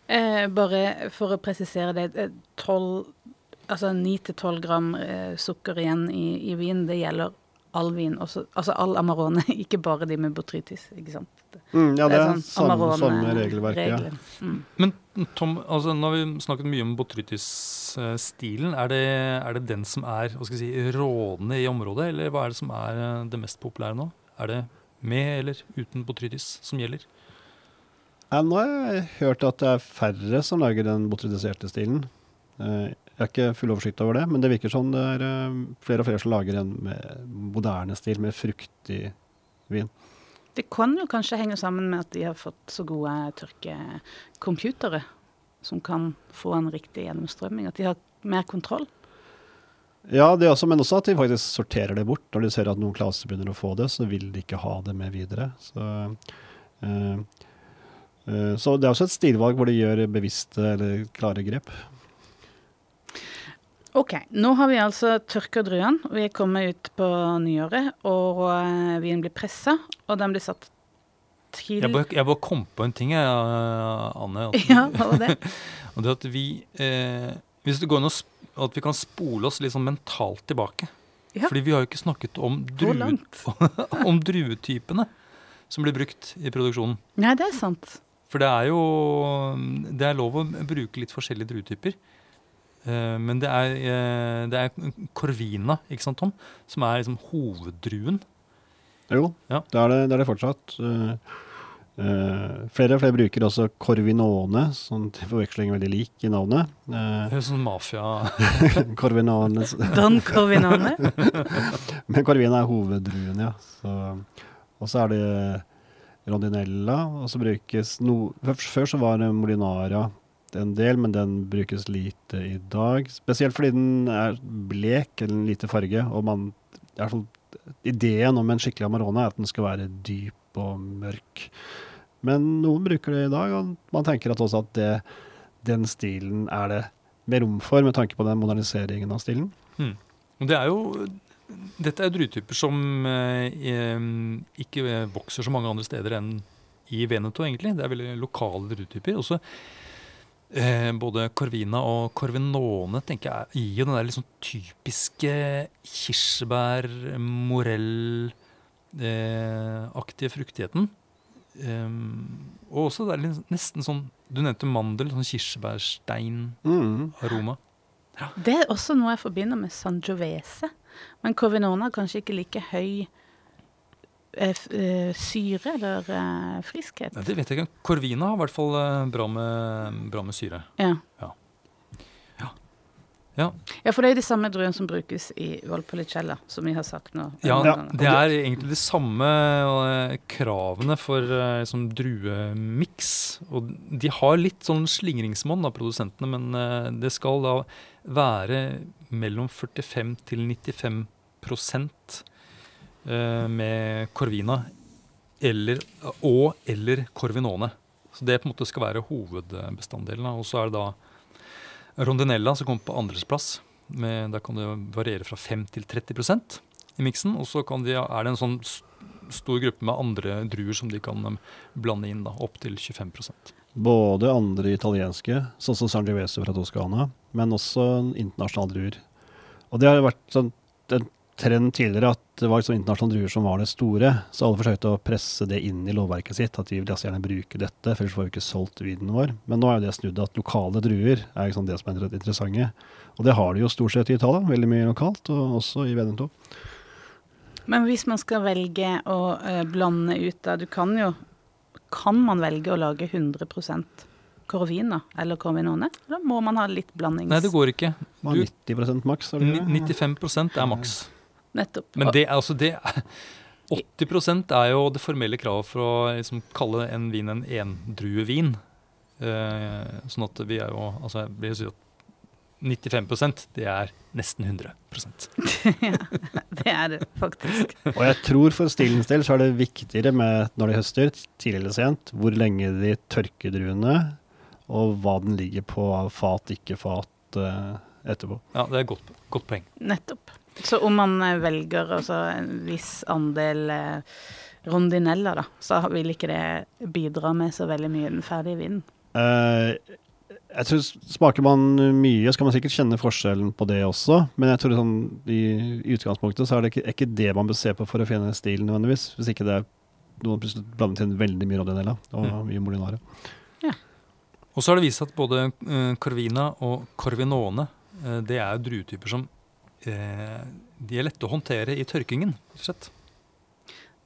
A: Eh, bare for å presisere det. eh, 12, altså 9-12 gram eh, sukker igjen i, i vin, det gjelder all vin. Også, altså all Amarone, ikke bare de med botrytis. ikke sant?
C: Mm, ja, det er
A: sånn
C: samme,
A: Amarone-
C: samme regelverk. Ja.
A: Mm.
B: Men Tom, altså, nå har vi snakket mye om botrytis-stilen. Er, det, er det den som er hva skal jeg si, rådende i området, eller hva er det som er eh, det mest populære nå? Er det med eller uten botrytis som gjelder?
C: Ja, nå har jeg hørt at det er færre som lager den botrytiserte stilen. Eh, Jeg har ikke full oversikt over det, men det virker sånn det er eh, flere og flere som lager en med moderne stil, med fruktig vin.
A: Det kan jo kanskje henge sammen med at de har fått så gode tørkecomputere som kan få en riktig gjennomstrømming. At de har mer kontroll.
C: Ja, det også, men også at de faktisk sorterer det bort. Når de ser at noen klasser begynner å få det, så vil de ikke ha det med videre. Så, øh, øh, så det er også et stilvalg hvor de gjør bevisste eller klare grep.
A: OK, nå har vi altså tørka druene. Vi er kommet ut på nyåret, og eh, vinen blir pressa, og den blir satt til
B: Jeg bare, jeg bare kom på en ting, jeg, Anne. At,
A: Ja, hva var det?
B: og det at vi eh, Hvis det går an at vi kan spole oss litt sånn mentalt tilbake.
A: Ja.
B: Fordi vi har jo ikke snakket om, drue, om druetypene. som blir brukt i produksjonen.
A: Nei, det er sant.
B: For det er jo Det er lov å bruke litt forskjellige druetyper. Eh, Men det er, eh, det er Corvina, ikke sant, Tom, som er liksom hoveddruen.
C: Jo,
B: Ja.
C: det, er det, det er det fortsatt. Uh, eh, flere og flere bruker også Corvinone, sånn til forveksling veldig lik i navnet. Uh,
B: Det er Sånn mafia
C: Corvinone
A: Don Corvinone.
C: Men Corvina er hoveddruen, ja. Og så er det Rondinella, og så brukes no, før- Før så var det Molinara en del, men den brukes lite i dag. Spesielt fordi den er blek, eller en lite farge, og man i hvert fall Ideen om en skikkelig Amarone er at den skal være dyp og mørk. Men noen bruker det i dag, og man tenker at også at det, den stilen er det mer rom for, med tanke på den moderniseringen av stilen.
B: Og det er jo Dette er druetyper som eh, ikke vokser så mange andre steder enn i Veneto, egentlig. Det er veldig lokale druetyper. Også eh, både Corvina og Corvinone tenker jeg gir jo den der liksom typiske kirsebær, morell-aktige fruktigheten. Eh, og også det er nesten sånn Du nevnte mandel, sånn kirsebærstein-aroma.
C: Mm.
A: Det er også noe jeg forbinder med Sangiovese. Men Corvinone har kanskje ikke like høy eh, eh, syre eller eh, friskhet.
B: Det vet jeg ikke. Corvina har i hvert fall eh, bra med, bra med syre.
A: Ja.
B: Ja. Ja.
A: ja, for det er de samme druene som brukes i Valpolicella, som vi har sagt nå.
B: Ja, det er egentlig de samme eh, kravene for liksom, druemiks. Og de har litt sånn slingringsmonn, produsentene, men eh, det skal da være mellom 45 til 95 prosent eh, med Corvina eller, og eller Corvinone. Så det på en måte skal være hovedbestanddelen. Og så er det da Rondinella som kommer på andresplass. Der kan det variere fra 5 til 30% i miksen. Og så de, er det en sånn stor gruppe med andre druer som de kan um, blande inn, da, opp til 25%
C: Både andre italienske, sånn som Sangiovese fra Toscana, men også internasjonale druer. Og det har vært sånn, trend tidligere at det var liksom internasjonale druer som var det store, så alle forsøkte å presse det inn i lovverket sitt, at de vil gjerne bruke dette, for ellers får vi ikke solgt vinen vår. Men nå er jo det snudd at lokale druer er liksom det som er inter- interessante. Og det har de jo stort sett i Italia, veldig mye lokalt, og også i Veneto.
A: Men hvis man skal velge å eh, blande ut da, du kan jo Kan man velge å lage 100% Corvina eller Corvinone? Da må man ha litt blandings...
B: Nei, det går ikke. Du,
C: 90 maks, er det
B: ni-
C: det?
B: 95% er maks.
A: Nettopp.
B: Men det, er altså det 80 er jo det formelle kravet for å liksom kalle en vin en endruevin. Eh, sånn at vi er jo altså jeg vil si at 95% det er nesten 100 Ja,
A: det er det faktisk.
C: Og jeg tror for stillens del så er det viktigere med når de høster, tidlig eller sent, hvor lenge de tørker druene, og hva den ligger på av fat, ikke fat eh, etterpå.
B: Ja, det er et godt, godt poeng.
A: Nettopp. Så om man eh, velger altså, en viss andel eh, rondinella, da, så vil ikke det bidra med så veldig mye den ferdige vinen.
C: Uh, jeg tror Smaker man mye, skal man sikkert kjenne forskjellen på det også. Men jeg tror sånn, i, i utgangspunktet så er det ikke, er ikke det man bør se på for å finne stilen nødvendigvis. Hvis ikke det er noen plutselig blandet inn veldig mye rondinella og
B: Mm.
C: mye Molinare. Ja.
B: Og så har det vist seg at både uh, Corvina og Corvinone uh, det er druetyper som eh, de er lette å håndtere i tørkingen. Sett.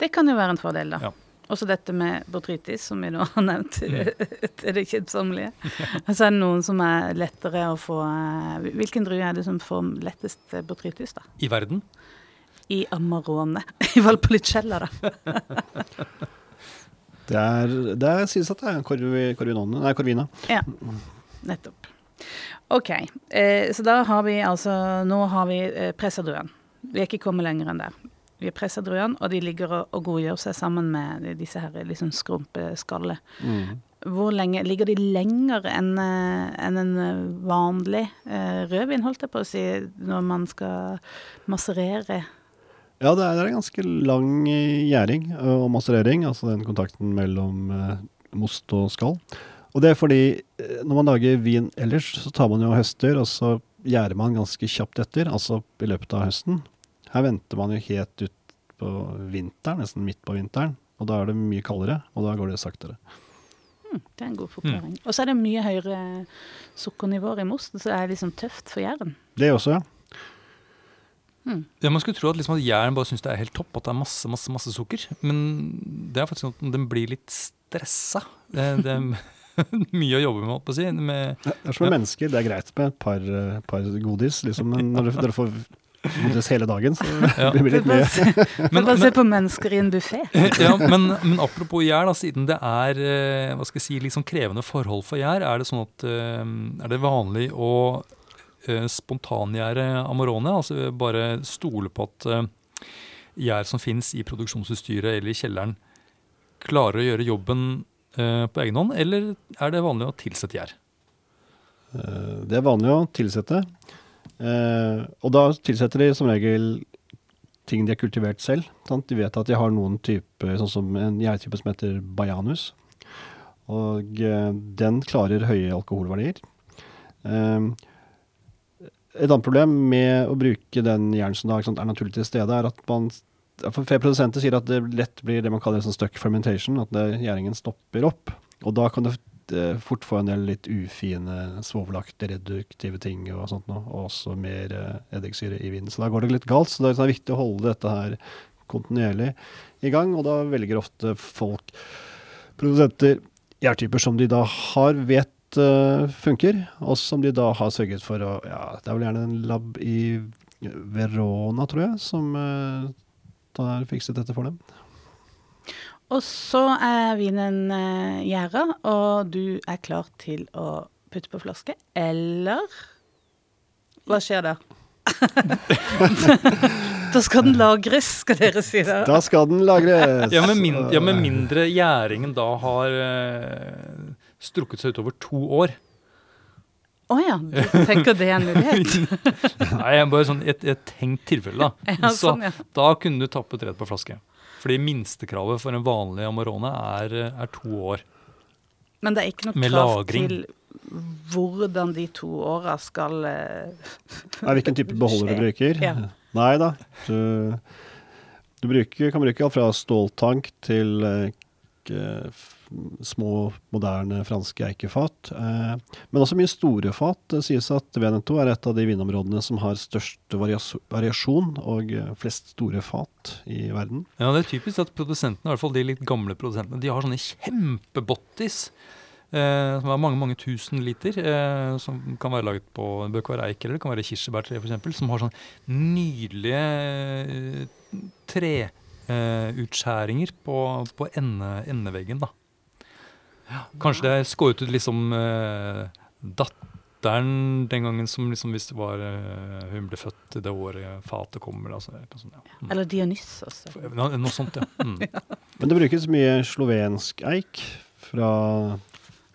A: Det kan jo være en fordel, da.
B: Ja.
A: Også dette med botrytis, som vi nå har nevnt
B: Mm.
A: til det kjedsommelige. Og så er det noen som er lettere å få eh, Hvilken drue er det som får lettest eh, botrytis, da?
B: I verden.
A: I Amarone. I Valpolicella, da.
C: Det er, det er, sies at det er Corvi- Corvinone, nei, Corvina.
A: Ja, nettopp. OK. Eh, så da har vi altså Nå har vi eh, pressa druen. Vi er ikke kommet lenger enn der. Vi har pressa druen, og de ligger og, og godgjør seg sammen med disse her liksom skrumpeskallet.
C: Mm.
A: Hvor lenge Ligger de lenger enn en, en eh, vanlig eh, rødvin, holdt jeg på å si, når man skal masserere?
C: Ja, det er, det er en ganske lang eh, gjæring eh, og maserering, altså den kontakten mellom eh, most og skall. Og det er fordi eh, når man lager vin ellers, så tar man jo høster, og så gjærer man ganske kjapt etter, altså i løpet av høsten. Her venter man jo helt ut på vinteren, nesten midt på vinteren, og da er det mye kaldere, og da går det saktere.
A: Mm, det er en god forklaring. Og så er det mye høyere sukkernivåer i mosten, så det er liksom tøft for jæren.
C: Det også, ja.
B: Ja, Man skulle tro at, liksom at jæren bare syns det er helt topp, at det er masse masse, masse sukker. Men det er faktisk sånn at den blir litt stressa. Det, det mye å jobbe med, holdt på å si. Med,
C: Det er som med mennesker, det er greit med et par, eh, par godis, liksom, men når dere får godis hele dagen, så
B: Ja.
C: blir det litt mye.
B: Men-
A: Bare se på mennesker i en buffé.
B: ja, men, men apropos gjær, da, siden det er eh, hva skal jeg si, sånn krevende forhold for gjær, er det sånn at eh, er det vanlig å spontangjære Amarone? Altså bare stole på at gjær som finnes i produksjonsutstyret eller i kjelleren, klarer å gjøre jobben på egen hånd, eller er det vanlig å tilsette gjær?
C: Eh, Det er vanlig å tilsette. Eh, og da tilsetter de som regel ting de har kultivert selv. Sant? De vet at de har noen type, sånn som en gjærtype som heter bajanus. Og eh, den klarer høye alkoholverdier. Eh, et annet problem med å bruke den gjæren som er naturlig til stede, er at man produsenter sier at det lett blir det man kaller sånn stuck fermentation, at gjæringen stopper opp. Og da kan eh, fort få en del litt ufine, svovelaktige, reduktive ting og sånt noe, og også mer eh, eddiksyre i vinen. Så da går det litt galt. Så det er sånn viktig å holde dette her kontinuerlig i gang, og da velger ofte folk, produsenter, gjærtyper som de da har vet eh, funker, og som de da har sørget for å Ja, det er vel gjerne en lab i Verona, tror jeg, som eh, har fikset dette for dem.
A: Og så er vinen uh, gjæra, og du er klar til å putte på flaske. Eller hva skjer da? da skal den lagres, skal dere si det.
C: Da skal den lagres!
B: Ja, med, mindre, ja, med mindre gjæringen da har eh, strukket seg utover to år.
A: Å ja, du tenker det er en mulighet?
B: Nei, jeg bare sånn et, et tenkt tilfelle, da.
A: Ja,
B: Så
A: sånn, ja.
B: da kunne du tappet rett på flaske. Fordi minstekravet for en vanlig Amarone er, er to år.
A: Men det er ikke noe
B: Med
A: krav
B: lagring.
A: til hvordan de to åra skal eh,
C: Er hvilken type beholder du bruker?
A: Ja.
C: Nei da. Du, du bruker, kan bruke alt fra ståltank til eh, f- små, moderne franske eikefat. Eh, men også mye store fat. Det sies at Veneto er et av de vinområdene som har størst variasjon og eh, flest store fat i verden.
B: Ja, Det er typisk at produsentene, i hvert fall de litt gamle produsentene, de har sånne kjempebottis. Eh, som er mange mange tusen liter. Eh, som kan være laget på bør ikke være eik eller det kan være kirsebærtre f.eks. Som har sånn nydelige eh, treutskjæringer på, på ende, endeveggen. da. Kanskje det er skåret ut liksom uh, datteren den gangen som liksom hvis det var uh, hun ble født det året fatet kommer. Altså, sånt, ja. Mm.
A: Eller Dionysos.
B: No, noe sånt, ja. Mm.
C: Men det brukes mye slovensk eik fra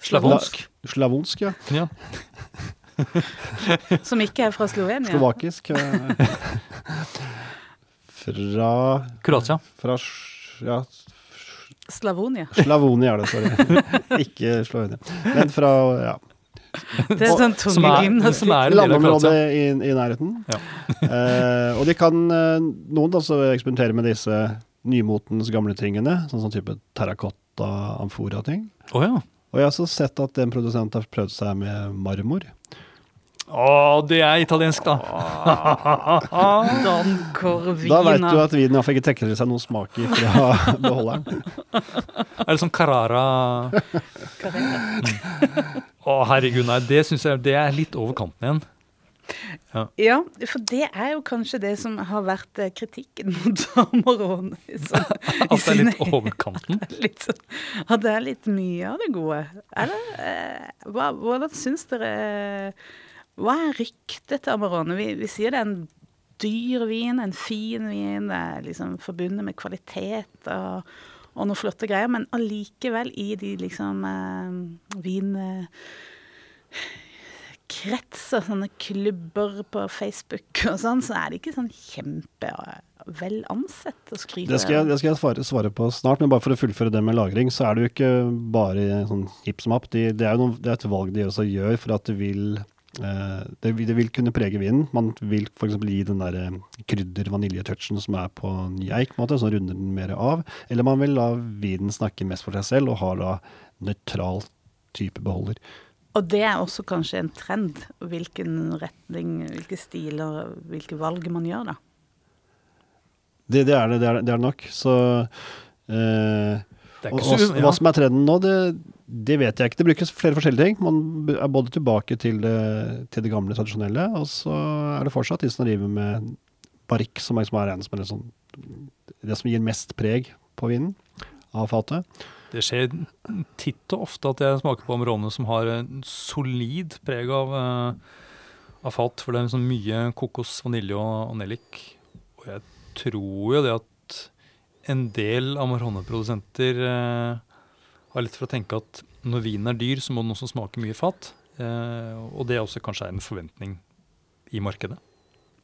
B: Slavonsk.
C: Slavonsk, ja.
B: Ja.
A: Som ikke er fra Slovenia.
C: Slovakisk. Fra
B: Kroatia.
C: Fra ja,
A: Slavonia.
C: Slavonia er det, sorry. Ikke Slovenia. Men fra ja,
A: Det er sånn tungegymnastikk.
C: landområdet i, i nærheten.
B: Ja.
C: uh, og de kan eh, noen altså eksperimentere med disse nymotens gamle tingene, sånn som type terrakotta, amfora-ting.
B: Oh, ja.
C: Og jeg har også sett at en produsent har prøvd seg med marmor.
B: Å, det er italiensk, da.
A: Don
C: Da
A: Corvina.
C: veit du at vinen iallfall ikke trekker til seg noen smak fra beholderen.
B: Er det sånn Carrara Å, herregud, nei. Det syns jeg det er litt over kanten igjen.
A: Ja, for det er jo kanskje det som har vært eh, kritikken mot Amarone.
B: At det er litt over kanten.
A: litt sånn, At det er litt mye av det gode. Eller eh, hva, hvordan syns dere Hva er ryktet til Amarone? Vi, vi sier det er en dyr vin, en fin vin, det er liksom forbundet med kvalitet og, og noen flotte greier, men allikevel i de liksom eh, vin... Eh, kretser, sånne klubber på Facebook og sånn, så er det ikke sånn kjempevel ansett å skryte
C: Det skal jeg, det skal jeg svare, svare på snart, men bare for å fullføre det med lagring, så er det jo ikke bare sånn hipp som happ. De, det er jo noen, det er et valg de også gjør for at de vil det, vil- det vil kunne prege vinen. Man vil f.eks. gi den der eh, krydder-vaniljetouchen som er på ny eik, på en måte, så runder den mer av. Eller man vil la vinen snakke mest for seg selv, og ha da nøytral type beholder.
A: Og det er også kanskje en trend, hvilken retning, hvilke stiler, hvilke valg man gjør, da.
C: Det, det, er det, det er det er nok. Så eh,
B: Det
C: og,
B: ikke så,
C: hva, hva som er trenden nå, det, det vet jeg ikke. Det brukes flere forskjellige ting. Man er både tilbake til det, til det gamle, tradisjonelle, og så er det fortsatt de som driver med barrikk, som er, som er, som sånn, det som gir mest preg på vinen av fatet.
B: Det skjer titt og ofte at jeg smaker på Amerone som har en solid preg av, eh, av fat. For det er liksom mye kokos, vanilje og, og nellik. Og jeg tror jo det at en del Amerone-produsenter eh, har litt for å tenke at når vinen er dyr, så må den også smake mye fat. Eh, og det også kanskje er en forventning i markedet.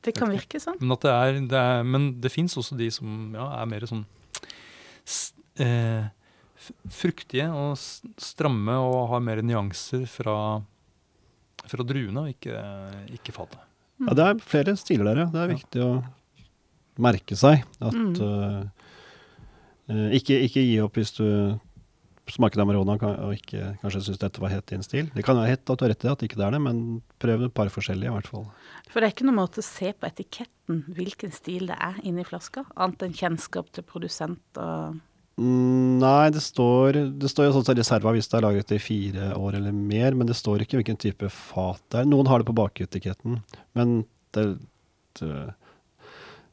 A: Det kan virke sånn.
B: Men, at det, er, det er, men det fins også de som ja, er mer sånn eh, fruktige og stramme og har mer nyanser fra, fra druene, og ikke, ikke fatet.
C: Ja, det er flere stiler der, ja. Det er viktig å merke seg at
A: Mm.
C: eh, eh, ikke, ikke gi opp hvis du smaker Amarone kan- og ikke kanskje synes dette var hett i en stil. Det kan være hett at du har rett i at ikke er det, men prøv et par forskjellige i hvert fall.
A: For det er ikke noen måte å se på etiketten hvilken stil det er inni flaska, annet enn kjennskap til produsent og
C: Mm, nei, det står, det står jo sånn som reserva hvis det er lagret i fire år eller mer, men det står ikke hvilken type fat det er. Noen har det på baketiketten, men det, det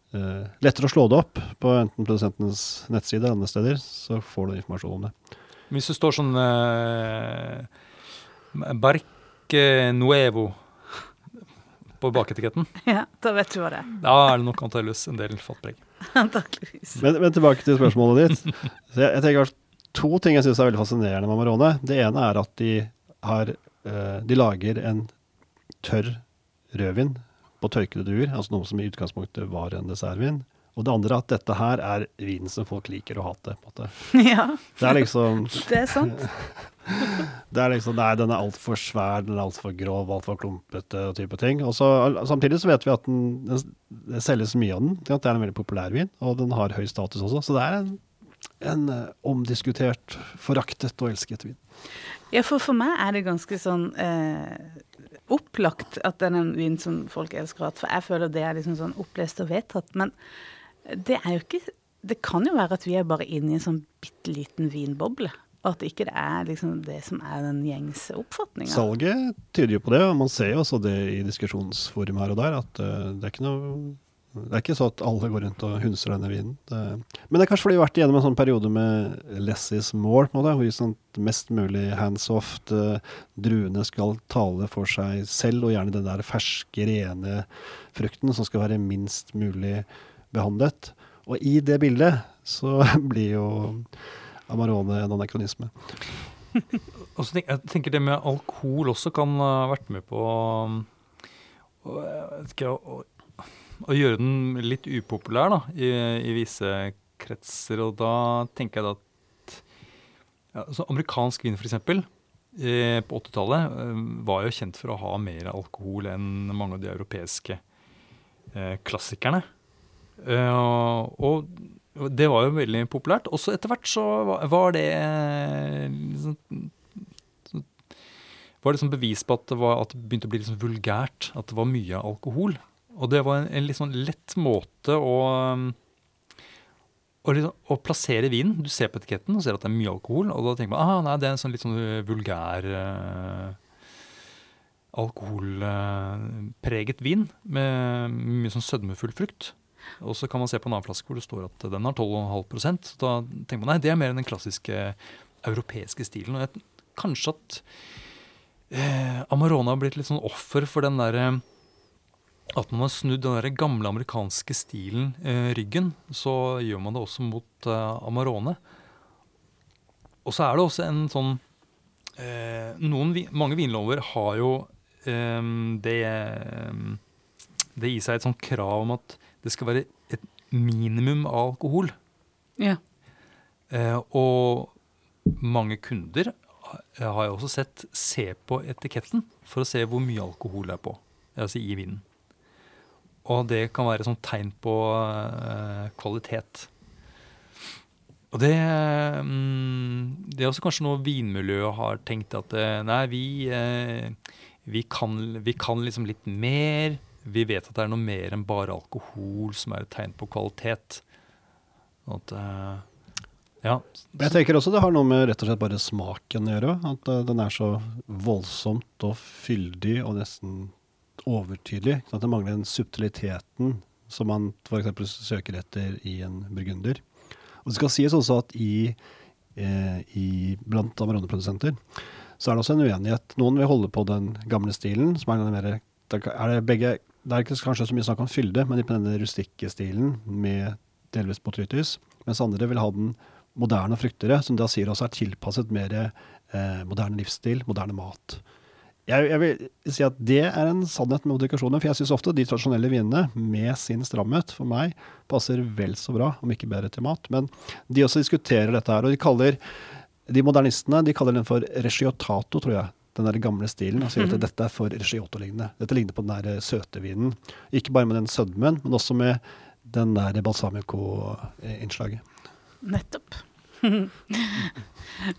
C: Uh, lettere å slå det opp på enten produsentens nettside eller andre steder, så får du informasjon om det.
B: Hvis det står sånn eh, Barque Nuevo på baketiketten,
A: Ja, da vet du hva det er.
B: da er det nok antakeligvis en del fatpreg.
A: Antakeligvis.
C: Men, men tilbake til spørsmålet ditt. Så jeg, jeg tenker To ting jeg syns er veldig fascinerende med Amarone. Det ene er at de, har, eh, de lager en tørr rødvin på tørkede druer, altså noe som i utgangspunktet var en dessertvin. Og det andre er at dette her er vinen som folk liker å hate. på en måte.
A: Ja,
C: Det er liksom
A: det er sant.
C: Det er liksom, Nei, den er altfor svær, den er altfor grov, altfor klumpete og type ting. Og så, samtidig så vet vi at den, det selges mye av den. Det er en veldig populær vin, og den har høy status også. Så det er en, en eh, omdiskutert, foraktet og elsket vin.
A: Ja, for for meg er det ganske sånn eh, opplagt at den er en vin som folk elsker å ha. For jeg føler det er liksom sånn opplest og vedtatt. Men det er jo ikke Det kan jo være at vi er bare inne i en sånn bitte liten vinboble. Og at ikke det er liksom det som er den gjengse oppfatninga.
C: Salget tyder jo på det, og man ser jo også det i diskusjonsforum her og der, at eh, det er ikke noe det er ikke så at alle går rundt og hunser denne vinen. Men det er kanskje fordi vi har vært igjennom en sånn periode med less is more, på en hvor sånn mest mulig hands off. eh, druene skal tale for seg selv, og gjerne den der ferske, rene frukten som skal være minst mulig behandlet. Og i det bildet så blir jo Amarone en anakronisme.
B: Jeg tenker det med alkohol også kan ha vært med på um, å, å, å gjøre den litt upopulær da, i, i visse kretser. Og da tenker jeg da at ja, så amerikansk vin, f.eks., eh, på 80-tallet eh, var jo kjent for å ha mer alkohol enn mange av de europeiske eh, klassikerne. Eh, og det var jo veldig populært. Også etter hvert så var, det eh, liksom, var sånn bevis på at det, var, at det begynte å bli liksom vulgært. At det var mye alkohol. Og det var en, en litt sånn lett måte å, um, å, liksom, å plassere vinen. Du ser på etiketten og ser at det er mye alkohol, og da tenker man ah, nei, det er en sånn litt sånn uh, vulgær uh, alkoholpreget vin med mye sånn sødmefull frukt. Og så kan man se på en annen flaske hvor det står at den har 12,5 så Da tenker man nei, det er mer enn den klassiske europeiske stilen. Og jeg, kanskje at eh, Amarone har blitt litt sånn offer for den derre At man har snudd den der gamle amerikanske stilen eh, ryggen, så gjør man det også mot eh, Amarone. Og så er det også en sånn eh, noen, Mange vinlover har jo eh, det, eh, det i seg et sånt krav om at det skal være et minimum av alkohol.
A: Ja.
B: Eh, og mange kunder har jeg også sett se på etiketten for å se hvor mye alkohol det er på, altså i vinen. Og det kan være sånn tegn på eh, kvalitet. Og det, mm, det er også kanskje noe vinmiljøet har tenkt at eh, nei, vi, eh, vi, kan, vi kan liksom litt mer. Vi vet at det er noe mer enn bare alkohol som er et tegn på kvalitet. At, uh, ja.
C: Jeg tenker også det har noe med rett og slett bare smaken å gjøre. At uh, den er så voldsomt og fyldig og nesten overtydelig. Sånn at det mangler den subtiliteten som man f.eks. søker etter i en burgunder. Og det skal sies også at i, eh, i blant Amarone-produsenter så er det også en uenighet. Noen vil holde på den gamle stilen, som er den mer er det, begge, det er ikke kanskje så mye snakk om fylde, men på denne rustikke stilen med delvis botrytis. Mens andre vil ha den moderne og fruktere, som da sier også er tilpasset mer eh, moderne livsstil, moderne mat. Jeg, jeg, vil si at det er en sannhet med modifikasjoner, for jeg syns ofte de tradisjonelle vinene med sin stramhet for meg passer vel så bra, om ikke bedre til mat. Men de også diskuterer dette her, og de kaller de modernistene de kaller den for regiotato, tror jeg. Den der gamle stilen. Og sier at
A: Mhm.
C: dette er for regioto-lignende. Dette ligner på den der søte vinen. Ikke bare med den sødmen, men også med den der balsamico-innslaget.
A: Nettopp.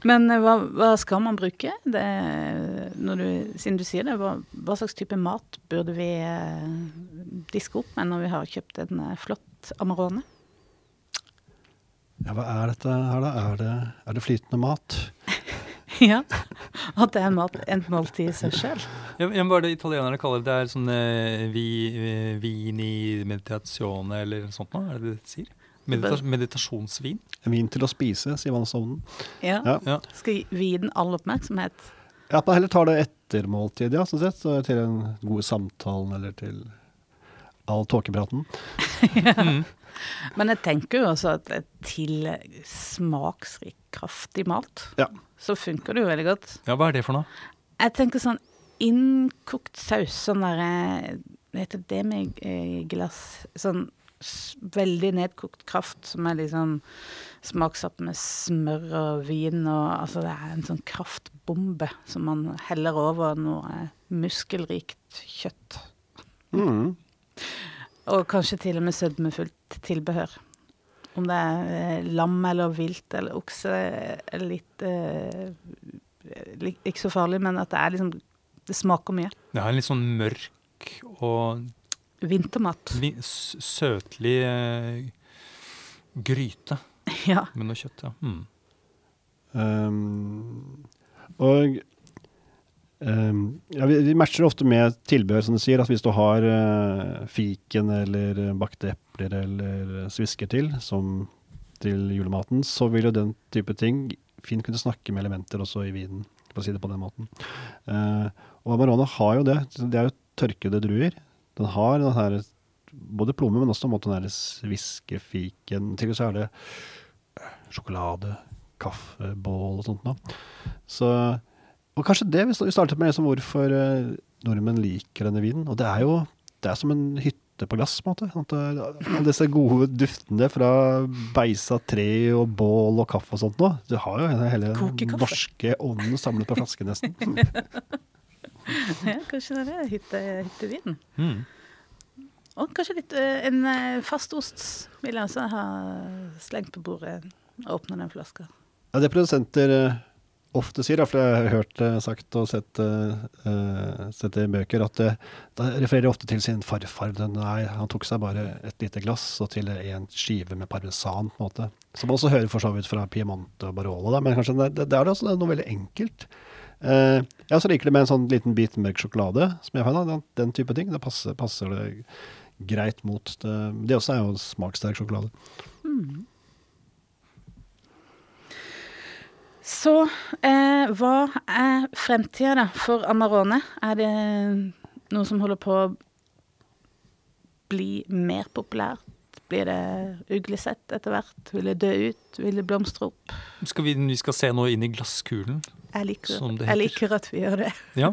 A: Men eh, hva, hva skal man bruke? Det, når du, siden du sier det, hva, hva slags type mat burde vi eh, diske opp med når vi har kjøpt en eh, flott Amarone?
C: Ja, hva er dette her, da? Er det, er det flytende mat?
A: ja. At det er mat, en måltid i seg sjøl.
B: Ja, hva er det italienerne kaller det? Det er sånn eh, vi, vini vin i meditazione eller noe sånt da, Er det det de sier? Medita meditasjonsvin?
C: Vin til å spise, sier man sovnen.
A: Ja.
C: Ja.
B: Ja.
A: Skal gi den all oppmerksomhet.
C: Ja, at man heller tar det etter måltid, ja, sånn sett. Så til den gode samtalen eller til all tåkepraten.
B: Mm.
A: Men jeg tenker jo også at eh, til smaksrik, kraftig mat,
C: Ja.
A: så funker det jo veldig godt.
B: ja, hva er det for noe?
A: Jeg tenker sånn innkokt saus, sånn derre Hva heter det med eh, glass? Sånn veldig nedkokt kraft som er liksom smaksatt med smør og vin og Altså det er en sånn kraftbombe som man heller over noe muskelrikt kjøtt.
C: Mm.
A: Og kanskje til og med sødmefullt tilbehør. Om det er eh, lam eller vilt eller okse, er litt eh, Ikke så farlig, men at det er liksom Det smaker mye.
B: Det er en litt sånn mørk og
A: Vintermat.
B: li søtlig eh, gryte
A: Ja.
B: med noe kjøtt. Ja. Mm.
C: Um, og ja, vi, vi matcher ofte med tilbehør, som du sier. At hvis du har uh, fiken eller bakte epler eller svisker til, som til julematen, så vil jo den type ting fint kunne snakke med elementer også i vinen, for å si det på den måten. Uh, og Amarone har jo det. Det er jo tørkede druer. Den har den her både plomme, men også den der sviskefiken. Til og med så er det sjokolade, kaffe, bål og sånt noe. Så, og kanskje det vi startet med liksom hvorfor eh, nordmenn liker denne vinen. Og det er jo det er som en hytte på glass, på en måte. At det- Alle disse gode duftene fra beisa tre og bål og kaffe og sånt noe. Du har jo hele,
A: den
C: norske ånden samlet på flaske, nesten.
A: ja kanskje det er hytte, hyttevin.
B: Mm.
A: Og kanskje litt eh, en eh, fast ost vil jeg også ha slengt på bordet. og Åpne den flaska.
C: Ja, det produsenter eh, ofte sier, for jeg har hørt det sagt og sett, eh, eh, sett i bøker, at det, da refererer ofte til sin farfar. Nei, han tok seg bare et lite glass og til en skive med parmesan, på en måte. Som man også hører for så vidt fra Piemonte og Barolo, da, men kanskje det, det, det er noe veldig enkelt. Uh, jeg også liker det med en sånn liten bit mørk sjokolade, som jeg fant, den, den type ting. Da passer, passer det greit mot det. Det også er jo smakssterk sjokolade.
A: Mm. Så eh, hva er fremtida da for Amarone? Er det noe som holder på å bli mer populært? Blir det uglesett etter hvert? Vil det dø ut? Vil det blomstre opp?
B: Skal vi, vi skal se nå inn i glasskulen.
A: Jeg liker,
B: Som det
A: jeg liker at vi gjør det.
B: Ja.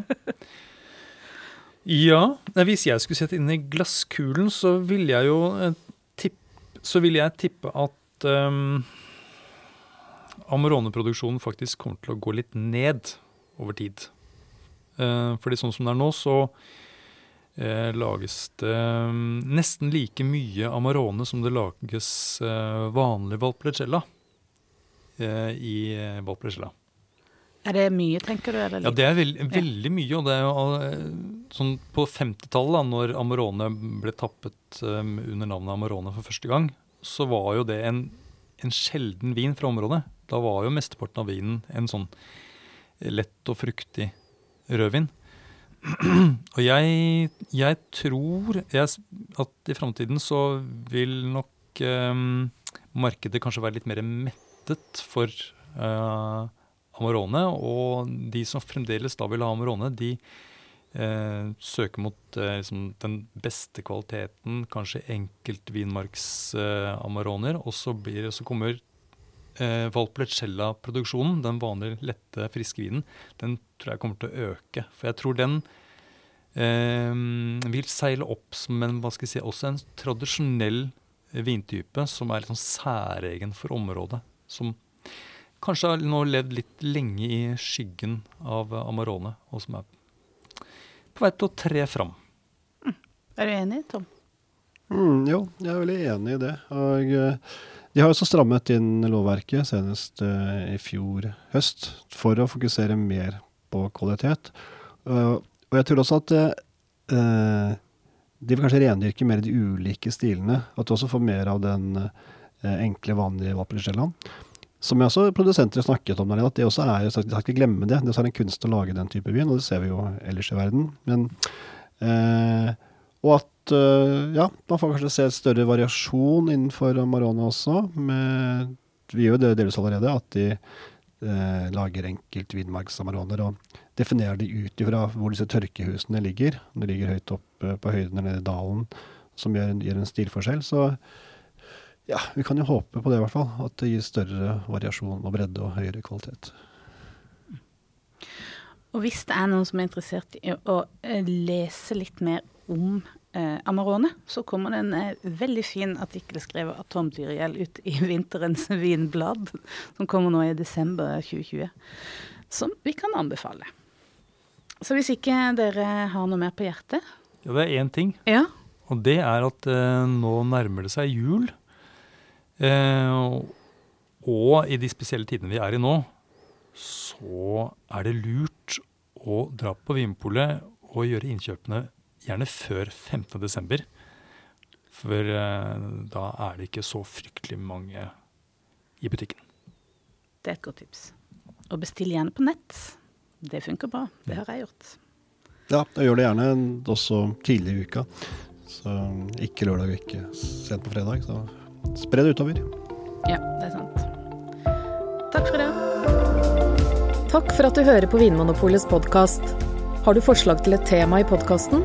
B: Ja, hvis jeg skulle sett inn i glasskulen, så ville jeg jo eh, tipp, Så ville jeg tippe at ehm, Amarone-produksjonen faktisk kommer til å gå litt ned over tid. Eh, fordi sånn som det er nå, så eh, lages det mm, nesten like mye Amarone som det lages eh, vanlig Valpolicella eh, i Valpolicella.
A: Er det mye, tenker du? Eller
B: Ja, det er veld, veldig mye. Og det er jo sånn på 50-tallet, da når Amarone ble tappet under navnet Amarone for første gang, så var jo det en, en sjelden vin fra området. Da var jo mesteparten av vinen en sånn lett og fruktig rødvin. og jeg, jeg tror jeg, at i framtiden så vil nok eh, markedet kanskje være litt mer mettet for eh, Amarone. Og de som fremdeles da vil ha Amarone, de eh, søker mot eh, liksom den beste kvaliteten, kanskje enkeltvinmarks-amaroner. og så, blir, så kommer eh, Valpolicella-produksjonen, den vanlige, lette, friske vinen, den tror jeg kommer til å øke. For jeg tror den eh, vil seile opp som en, hva skal jeg si, også en tradisjonell vintype som er litt sånn særegen for området. Som kanskje har nå levd litt lenge i skyggen av Amarone, og som er på vei til å tre fram.
A: Er du enig, Tom?
C: Mm, jo, jeg er veldig enig i det. Og eh, de har også strammet inn lovverket, senest uh, i fjor høst, for å fokusere mer på kvalitet. Uh, og jeg tror også at eh, de vil kanskje rendyrke mer de ulike stilene. At du også får mer av den enkle, vanlige Valpolicellaen. Som jeg også produsenter har snakket om, der, at det også er de skal ikke glemme det. Det er en kunst å lage den type vin, og det ser vi jo ellers i verden. Men, og at eh, ja, man får kanskje se et større variasjon innenfor Amarone også. Med, vi gjør jo det delvis allerede, at de eh, lager enkelt vinmarksamaroner og definerer de ut ifra hvor disse tørkehusene ligger. De ligger høyt opp eh, på høyden eller nede i dalen, som gjør, gjør en stilforskjell. Så ja, vi kan jo håpe på det i hvert fall. At det gir større variasjon og bredde og høyere kvalitet.
A: Og hvis det er noen som er interessert i å eh, lese litt mer om Amarone, så kommer det en eh, veldig fin artikkel skrevet av Tom Dyriel ut i Vinterens vinblad, som kommer nå i desember 2020, som vi kan anbefale. Så hvis ikke dere har noe mer på hjertet
B: Ja, det er én ting,
A: Ja,
B: og det er at eh, nå nærmer det seg jul. Eh, og i de spesielle tidene vi er i nå, så er det lurt å dra på Vinpolet og gjøre innkjøpene gjerne før 15. desember. For eh, da er det ikke så fryktelig mange i butikken.
A: det er et godt tips. Og bestill gjerne på nett. Det funker bra. Det har jeg gjort.
C: Ja, jeg gjør det gjerne også tidlig i uka. Så ikke lørdag og ikke sent på fredag. Så spre det utover.
A: Ja, det er sant. Takk for det.
D: Takk for at du hører på Vinmonopolets podkast. Har du forslag til et tema i podkasten?